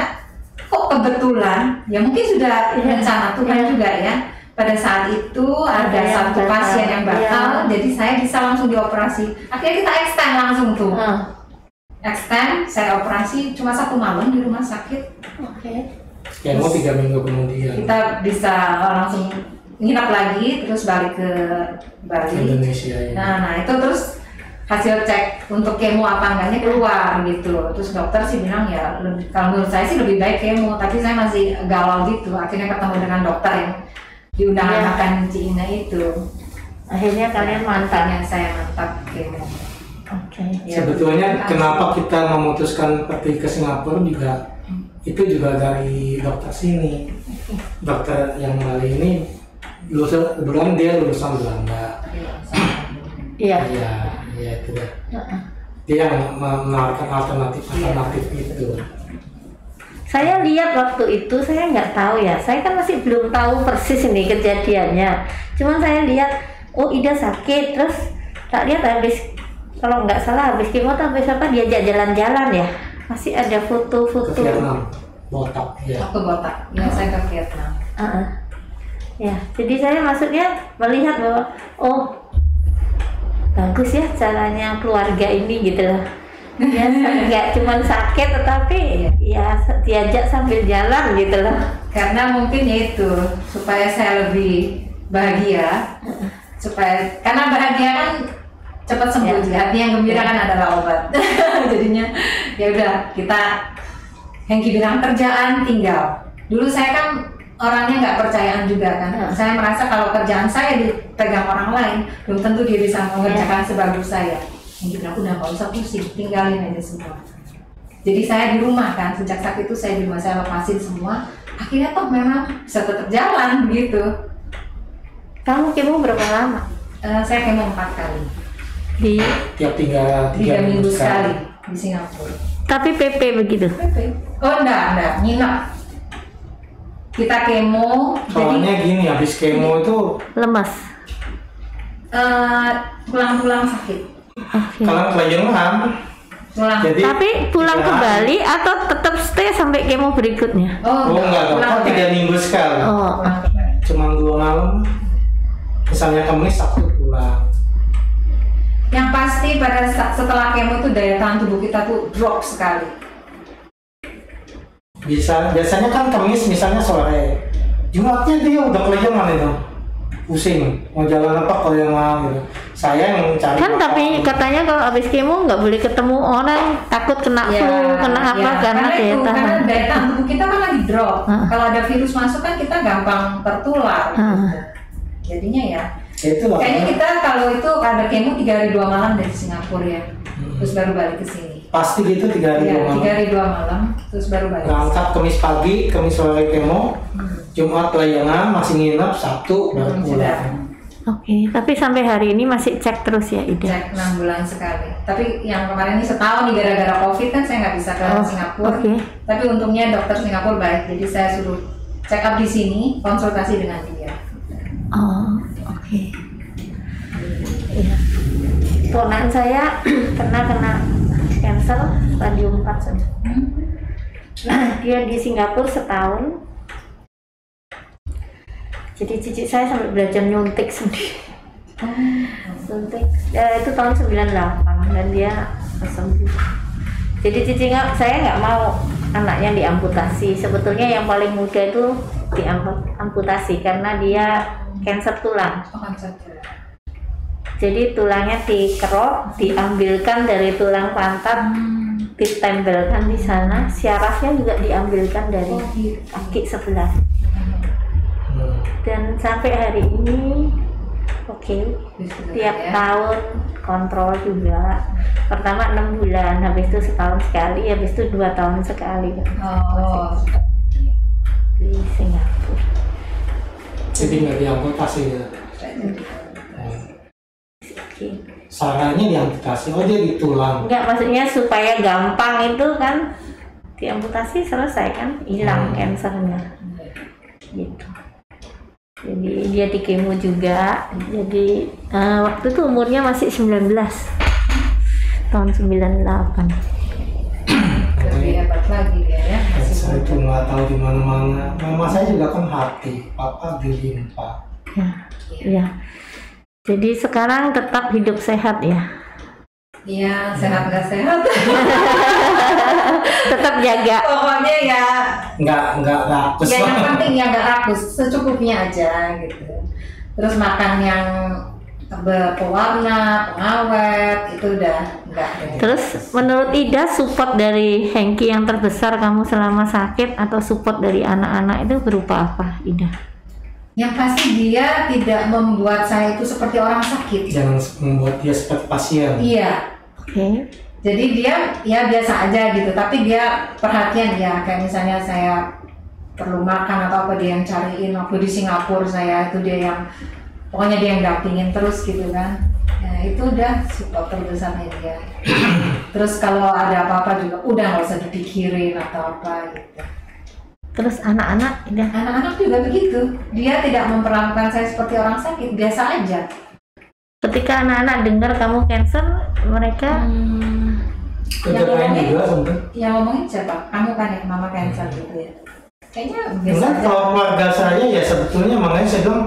S3: kok kebetulan, ya mungkin sudah
S1: Iya.
S3: rencana Tuhan
S1: Iya.
S3: juga ya. Pada saat itu ada
S1: Ada yang
S3: satu
S1: batal.
S3: pasien yang batal,
S1: Iya.
S3: jadi saya bisa langsung dioperasi. Akhirnya kita extend langsung tuh.
S1: Hmm.
S3: extend saya operasi cuma satu malam di rumah sakit
S1: Oke.
S2: kemo tiga minggu kemudian
S3: kita bisa langsung nginap lagi terus balik ke Bali
S2: Indonesia ya.
S3: nah nah itu terus hasil cek untuk kemo apa enggaknya keluar gitu terus dokter sih bilang ya lebih, kalau menurut saya sih lebih baik kemo tapi saya masih galau gitu akhirnya ketemu dengan dokter yang diundang
S1: Iya.
S3: makan Ci Ina itu
S1: Akhirnya kalian mantap.
S3: Makanya saya mantap kemo
S1: Oke.
S3: Ya,
S2: sebetulnya kenapa kita memutuskan pergi ke Singapura juga itu juga dari dokter sini dokter yang Bali ini lulusan dia lulusan Belanda
S1: Iya.
S2: iya iya itu.
S1: Heeh.
S2: dia yang menawarkan alternatif alternatif itu
S1: Saya lihat waktu itu saya nggak tahu ya. Saya kan masih belum tahu persis ini kejadiannya. Cuman saya lihat, oh Ida sakit, terus tak lihat habis kalau nggak salah habis kemo tuh habis apa diajak jalan-jalan ya. Masih ada
S2: ke
S1: foto-foto.
S2: Vietnam botak ya
S3: waktu botak ya saya ke Vietnam
S1: Heeh. Ya, jadi saya maksudnya melihat bahwa oh bagus ya caranya keluarga ini gitu loh. Ya, nggak cuma sakit tetapi ya diajak sambil jalan gitu loh.
S3: karena mungkin ya itu supaya saya lebih bahagia supaya karena bahagia kan cepat sembuh
S1: Ya.
S3: ya. hati yang gembira kan adalah obat [laughs] jadinya ya udah kita Hengki bilang kerjaan tinggal dulu saya kan orangnya nggak percayaan juga kan.
S1: Ya.
S3: saya merasa kalau kerjaan saya dipegang orang lain belum tentu dia bisa mengerjakan sebagus saya. Hengki bilang udah nggak usah pusing tinggalin aja semua. Jadi saya di rumah kan sejak saat itu saya di rumah saya lepasin semua. Akhirnya toh memang bisa tetap jalan begitu
S1: Kamu kemo berapa lama?
S3: Eh, saya kemo empat kali.
S1: Di?
S2: Tiap tiga
S3: tiga minggu sekali. di Singapura.
S1: Tapi PP begitu.
S3: oh enggak enggak. Nginep kita kemo
S2: soalnya
S3: jadi
S2: gini habis kemo itu
S1: Lemas.
S3: eh, pulang-pulang sakit.
S1: Oke.
S2: kalian kelayangan
S3: pulang.
S2: Jadi
S1: Tapi pulang ke Bali atau tetap stay sampai kemo berikutnya?
S3: oh,
S2: oh enggak.
S3: pulang ke
S2: tiga minggu sekali.
S1: Oh,
S2: cuma dua malam. Misalnya Kamis Sabtu pulang.
S3: Yang pasti pada setelah kemo itu daya tahan tubuh kita tuh drop sekali
S2: bisa biasanya kan Kamis misalnya sore Jumatnya dia udah kelayangan itu pusing mau jalan apa kelayangan gitu saya yang cari
S1: kan
S2: makan.
S1: tapi katanya kalau habis kemo nggak boleh ketemu orang takut kena flu kena apa
S3: ya,
S1: karena
S3: itu,
S1: daya
S3: karena daya tahan tubuh kita kan lagi drop.
S1: Heeh.
S3: Kalau ada virus masuk kan kita gampang tertular. gitu.
S1: Heeh.
S3: Jadinya ya,
S2: Ya, itu
S3: kayaknya kita kalau itu ada kemo tiga hari dua malam dari Singapura ya, terus baru balik ke sini.
S2: Pasti gitu tiga hari
S3: Ya,
S2: dua
S3: tiga
S2: malam
S3: hari dua malam, terus baru balik.
S2: berangkat Kamis pagi Kamis sore kemo
S3: Hmm.
S2: Jumat layangan masih nginep Sabtu baru
S3: Hmm,
S2: pulang
S1: oke tapi sampai hari ini masih cek terus ya Ida
S3: Cek enam bulan sekali. Tapi yang kemarin ini setahun nih gara-gara COVID kan saya nggak bisa ke
S1: Oh,
S3: Singapura.
S1: oke.
S3: Tapi untungnya dokter Singapura baik, jadi saya suruh check up di sini, konsultasi dengan dia.
S1: oh oke Iya. Ponakan saya [clears throat] pernah kena cancer stadium 4 saja. Dia di Singapura setahun. Jadi cici saya sampai belajar nyuntik sendiri. Suntik ya, itu tahun 98 dan dia sembuh. Jadi cici nggak, saya nggak mau anaknya diamputasi. Sebetulnya yang paling muda itu diamputasi karena dia kanker tulang.
S3: Oh.
S1: Jadi tulangnya dikerok, diambilkan dari tulang pantat, ditempelkan di sana. Syarafnya juga diambilkan dari
S3: Oh, gitu.
S1: kaki sebelah.
S2: Hmm.
S1: Dan sampai hari ini, oke,
S3: Bisa
S1: tiap
S3: ya.
S1: tahun kontrol juga. Pertama enam bulan, habis itu setahun sekali, habis itu dua tahun sekali
S3: Oh,
S1: di Singapura.
S2: jadi nggak diamputasi ya Sarannya diamputasi oh dia di tulang
S1: Enggak, maksudnya supaya gampang itu kan diamputasi selesai kan hilang
S2: Hmm.
S1: kansernya gitu. Jadi dia di kemo juga. Jadi eh, waktu itu umurnya masih 19 tahun 98.
S3: lebih hebat lagi dia ya.
S2: Saya itu nggak tahu di mana-mana mama saya juga kan hati papa di limpa
S1: Ya, ya. Jadi sekarang tetap hidup sehat ya.
S3: Iya, sehat nggak sehat. [laughs]
S1: tetap jaga.
S3: Pokoknya ya,
S2: nggak nggak rakus
S3: ya yang penting ya nggak rakus, secukupnya aja gitu. Terus makan yang berpewarna, pengawet, itu udah nggak. deh.
S1: Terus menurut Ida support dari Hengki yang terbesar kamu selama sakit atau support dari anak-anak itu berupa apa Ida?
S3: Yang pasti dia tidak membuat saya itu seperti orang sakit.
S2: jangan membuat dia seperti pasien
S3: Iya,
S1: Oke.
S3: jadi dia ya biasa aja gitu, tapi dia perhatian ya kayak misalnya saya perlu makan atau apa dia yang cariin waktu di Singapura saya itu dia yang pokoknya dia yang dampingin terus gitu kan. Ya, itu udah support terbesarnya dia. [coughs] Terus kalau ada apa-apa juga udah nggak usah dipikirin atau apa gitu.
S1: Terus anak-anak Ida
S3: Anak-anak juga begitu. Dia tidak memperlakukan saya seperti orang sakit, biasa aja.
S1: ketika anak-anak dengar kamu cancer mereka
S2: Kerja lain
S3: ngomongin-
S2: juga
S3: Yang ngomongin siapa? Kamu kan ya, mama cancer gitu ya. Kayaknya biasa
S2: Enggak,
S3: aja.
S2: kalau keluarga saya ya sebetulnya makanya saya bilang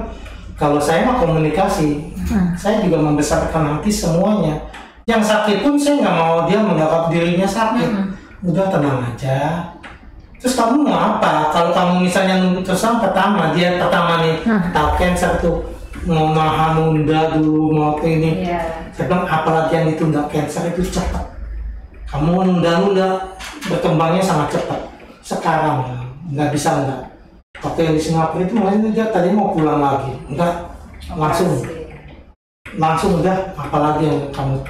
S2: kalau saya mah komunikasi,
S1: Hmm.
S2: saya juga membesarkan hati semuanya. Yang sakit pun saya nggak mau dia menganggap dirinya sakit.
S3: Hmm.
S2: Udah tenang aja. Terus kamu mau apa? Kalau kamu misalnya yang pertama dia pertama nih
S1: Hmm.
S2: tahu cancer tuh mau nahan nunda dulu mau ke ini.
S3: Iya.
S2: Saya bilang apalagi yang ditunda cancer itu cepat. Kamu nunda-nunda berkembangnya sangat cepat. Sekarang nggak bisa enggak. Waktu yang di Singapura itu mulai dia tadi mau pulang lagi, enggak langsung langsung udah apalagi yang kamu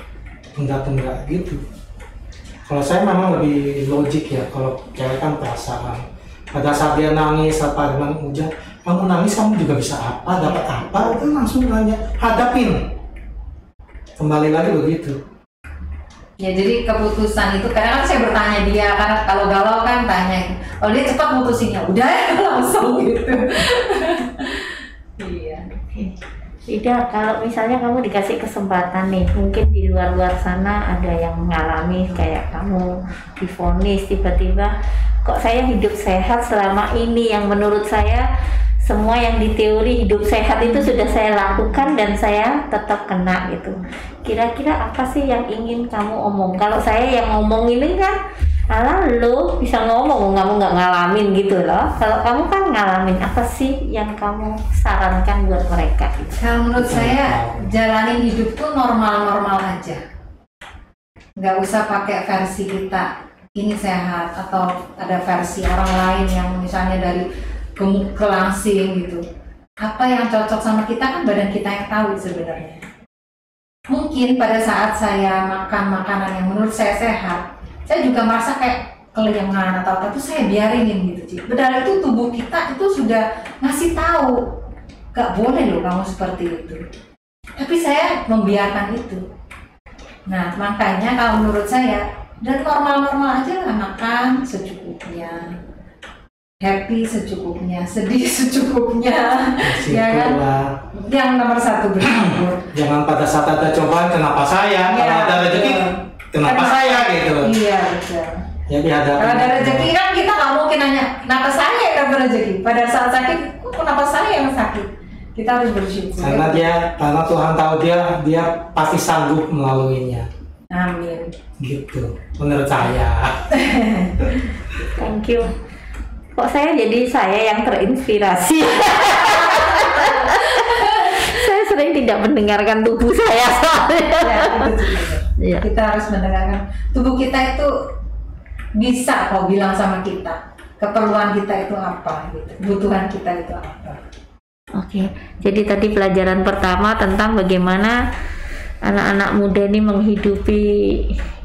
S2: tunda-tunda gitu. Kalau saya memang lebih logik ya, kalau cewek kan perasaan. Pada saat dia nangis apa dengan udah kamu nangis kamu juga bisa apa dapat apa itu langsung nanya hadapin kembali lagi begitu
S3: Ya jadi keputusan itu karena kan saya bertanya dia karena kalau galau kan tanya. Kalau dia cepat mutusinnya udah ya [laughs] langsung gitu. [laughs] iya.
S1: Ida kalau misalnya kamu dikasih kesempatan nih mungkin di luar-luar sana ada yang mengalami kayak kamu difonis tiba-tiba kok saya hidup sehat selama ini yang menurut saya semua yang di teori hidup sehat itu sudah saya lakukan dan saya tetap kena gitu. Kira-kira apa sih yang ingin kamu omong? Kalau saya yang ngomong ini kan Alah lo bisa ngomong kamu nggak ngalamin gitu loh. Kalau kamu kan ngalamin apa sih yang kamu sarankan buat mereka? gitu?
S3: Kalau menurut saya jalanin hidup tuh normal-normal aja. Nggak usah pakai versi kita ini sehat atau ada versi orang lain yang misalnya dari gemuk ke langsing gitu. Apa yang cocok sama kita kan badan kita yang tahu sebenarnya. Mungkin pada saat saya makan makanan yang menurut saya sehat, saya juga merasa kayak kelengan atau apa itu saya biarinin gitu Ci. Padahal itu tubuh kita itu sudah ngasih tahu gak boleh loh kamu seperti itu. Tapi saya membiarkan itu. Nah makanya kalau menurut saya dan normal-normal aja lah makan secukupnya, happy secukupnya, sedih [laughs] secukupnya, ya kan?
S2: Situlah.
S3: Yang nomor satu bersyukur.
S2: Jangan pada saat ada cobaan kenapa saya,
S3: Iya,
S2: kalau ada rezeki. Kenapa
S3: Kenapa?
S2: saya gitu.
S3: Iya betul.
S2: Ya dihadapi.
S3: Kalau ada rezeki kan kita nggak mungkin nanya kenapa saya yang dapat rezeki. Pada saat sakit, kok kenapa saya yang sakit? Kita harus bersyukur.
S2: Karena dia, karena Tuhan tahu dia, dia pasti sanggup melaluinya.
S3: Amin.
S2: Gitu, menurut saya. [laughs]
S1: Thank you. Kok saya jadi saya yang terinspirasi? [laughs] saya sering tidak mendengarkan tubuh saya soalnya.
S3: Ya.
S1: Iya.
S3: Kita harus mendengarkan tubuh kita itu bisa kok bilang sama kita keperluan kita itu apa gitu, kebutuhan kita itu apa.
S1: Oke, jadi tadi pelajaran pertama tentang bagaimana anak-anak muda ini menghidupi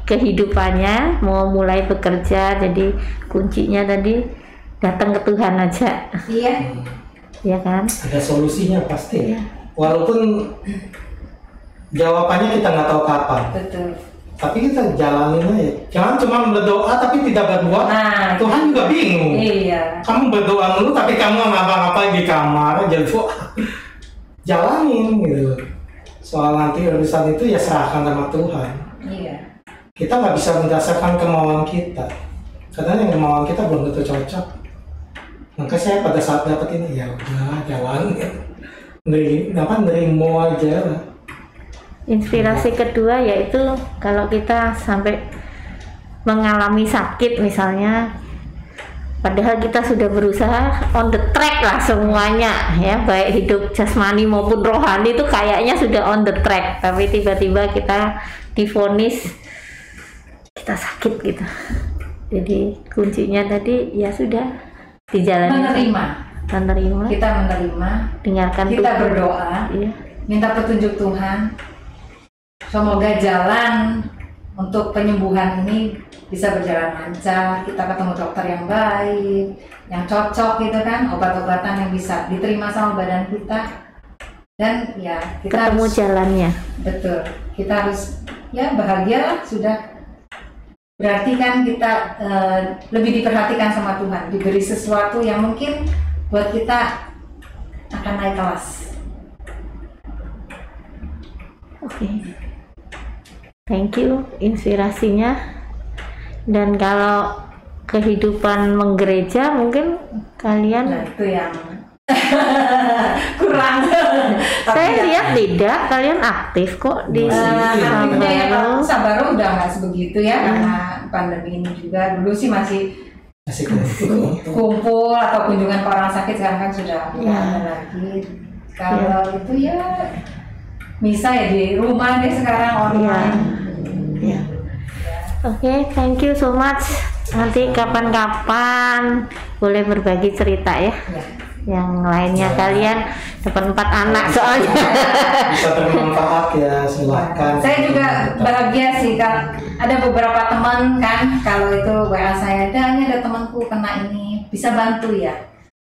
S1: kehidupannya, mau mulai bekerja. Jadi kuncinya tadi datang ke Tuhan aja,
S3: Iya.
S1: ya kan?
S2: Ada solusinya pasti.
S1: Iya.
S2: Walaupun jawabannya kita nggak tahu kapan,
S3: Betul.
S2: tapi kita jalanin aja. Jangan cuma berdoa tapi tidak berbuat.
S3: Nah,
S2: Tuhan juga bingung.
S3: Iya.
S2: Kamu berdoa dulu tapi kamu ngapa-ngapain di kamar aja doa. Jalanin gitu. Soal nanti urusan itu ya serahkan sama Tuhan.
S3: Iya.
S2: Kita nggak bisa mendasarkan kemauan kita. Karena yang kemauan kita belum tentu cocok. Maka saya pada saat dapat ini ya udah jalan. Neri, apa nerimo aja lah.
S1: Inspirasi kedua yaitu kalau kita sampai mengalami sakit misalnya padahal kita sudah berusaha on the track lah semuanya ya baik hidup jasmani maupun rohani itu kayaknya sudah on the track tapi tiba-tiba kita difonis kita sakit gitu jadi kuncinya tadi ya sudah dijalani
S3: Menerima.
S1: Menerima
S3: Kita menerima.
S1: dengarkan
S3: Kita
S1: tubuh.
S3: berdoa.
S1: iya
S3: minta petunjuk Tuhan. Semoga jalan untuk penyembuhan ini bisa berjalan lancar. Kita ketemu dokter yang baik, yang cocok gitu kan, obat-obatan yang bisa diterima sama badan kita. Dan ya kita
S1: ketemu
S3: harus
S1: jalannya
S3: betul. Kita harus ya bahagia sudah. Berarti kan kita eh, lebih diperhatikan sama Tuhan, diberi sesuatu yang mungkin buat kita akan naik kelas.
S1: Oke. Thank you inspirasinya. Dan kalau kehidupan menggereja mungkin
S3: Nah
S1: kalian
S3: itu yang [laughs] kurang.
S1: saya
S3: ya,
S1: lihat tidak kalian aktif kok di
S3: aktifnya ya
S1: Sabaro.
S3: Sabaro udah nggak sebegitu ya
S1: Hmm.
S3: karena pandemi ini juga. Dulu sih masih
S2: Masih kumpul. [laughs]
S3: kumpul atau kunjungan ke orang sakit sekarang kan sudah
S1: Ya.
S3: ada lagi. Kalau itu ya bisa ya di rumah deh sekarang online.
S1: Ya. Oke, thank you so much. Nanti kapan-kapan boleh berbagi cerita ya.
S3: Ya.
S1: Yang lainnya kalian dapat empat anak soalnya.
S2: Bisa bermanfaat ya silahkan.
S3: Saya juga sih kak. Ada beberapa teman kan kalau itu WA saya, dan ini ada temanku kena ini, bisa bantu ya.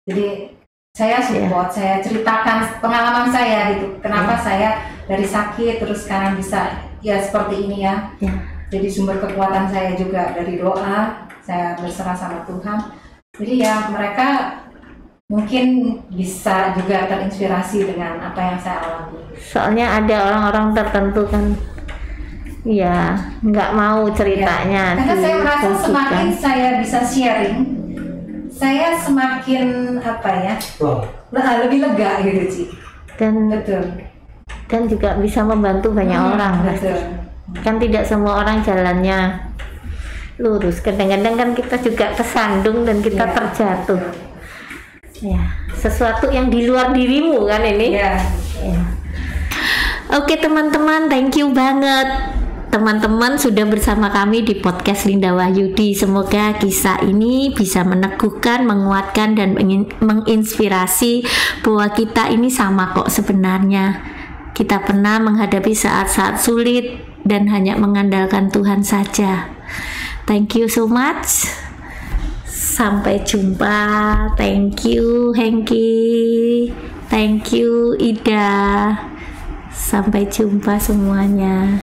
S3: Jadi saya support, saya ceritakan pengalaman saya gitu. Kenapa saya dari sakit terus sekarang bisa ya seperti ini ya.
S1: Ya.
S3: Jadi sumber kekuatan saya juga dari doa, saya berserah sama Tuhan. Jadi ya mereka mungkin bisa juga terinspirasi dengan apa yang saya alami.
S1: Soalnya ada orang-orang tertentu kan ya nggak mau ceritanya
S3: Ya, Karena saya merasa semakin saya bisa sharing, saya semakin apa ya, le- lebih lega gitu sih.
S1: dan
S3: Betul.
S1: dan juga bisa membantu banyak
S3: Hmm,
S1: orang
S3: Betul.
S1: kan tidak semua orang jalannya lurus kadang-kadang kan kita juga kesandung dan kita
S3: Iya.
S1: terjatuh ya sesuatu yang di luar dirimu kan ini
S3: Iya.
S1: Ya. Oke teman-teman, thank you banget. Teman-teman sudah bersama kami di podcast Linda Wahyudi. Semoga kisah ini bisa meneguhkan, menguatkan dan mengin- menginspirasi bahwa kita ini sama kok sebenarnya. Kita pernah menghadapi saat-saat sulit dan hanya mengandalkan Tuhan saja. Thank you so much. Sampai jumpa. Thank you, Hengki. Thank you, Ida. Sampai jumpa semuanya.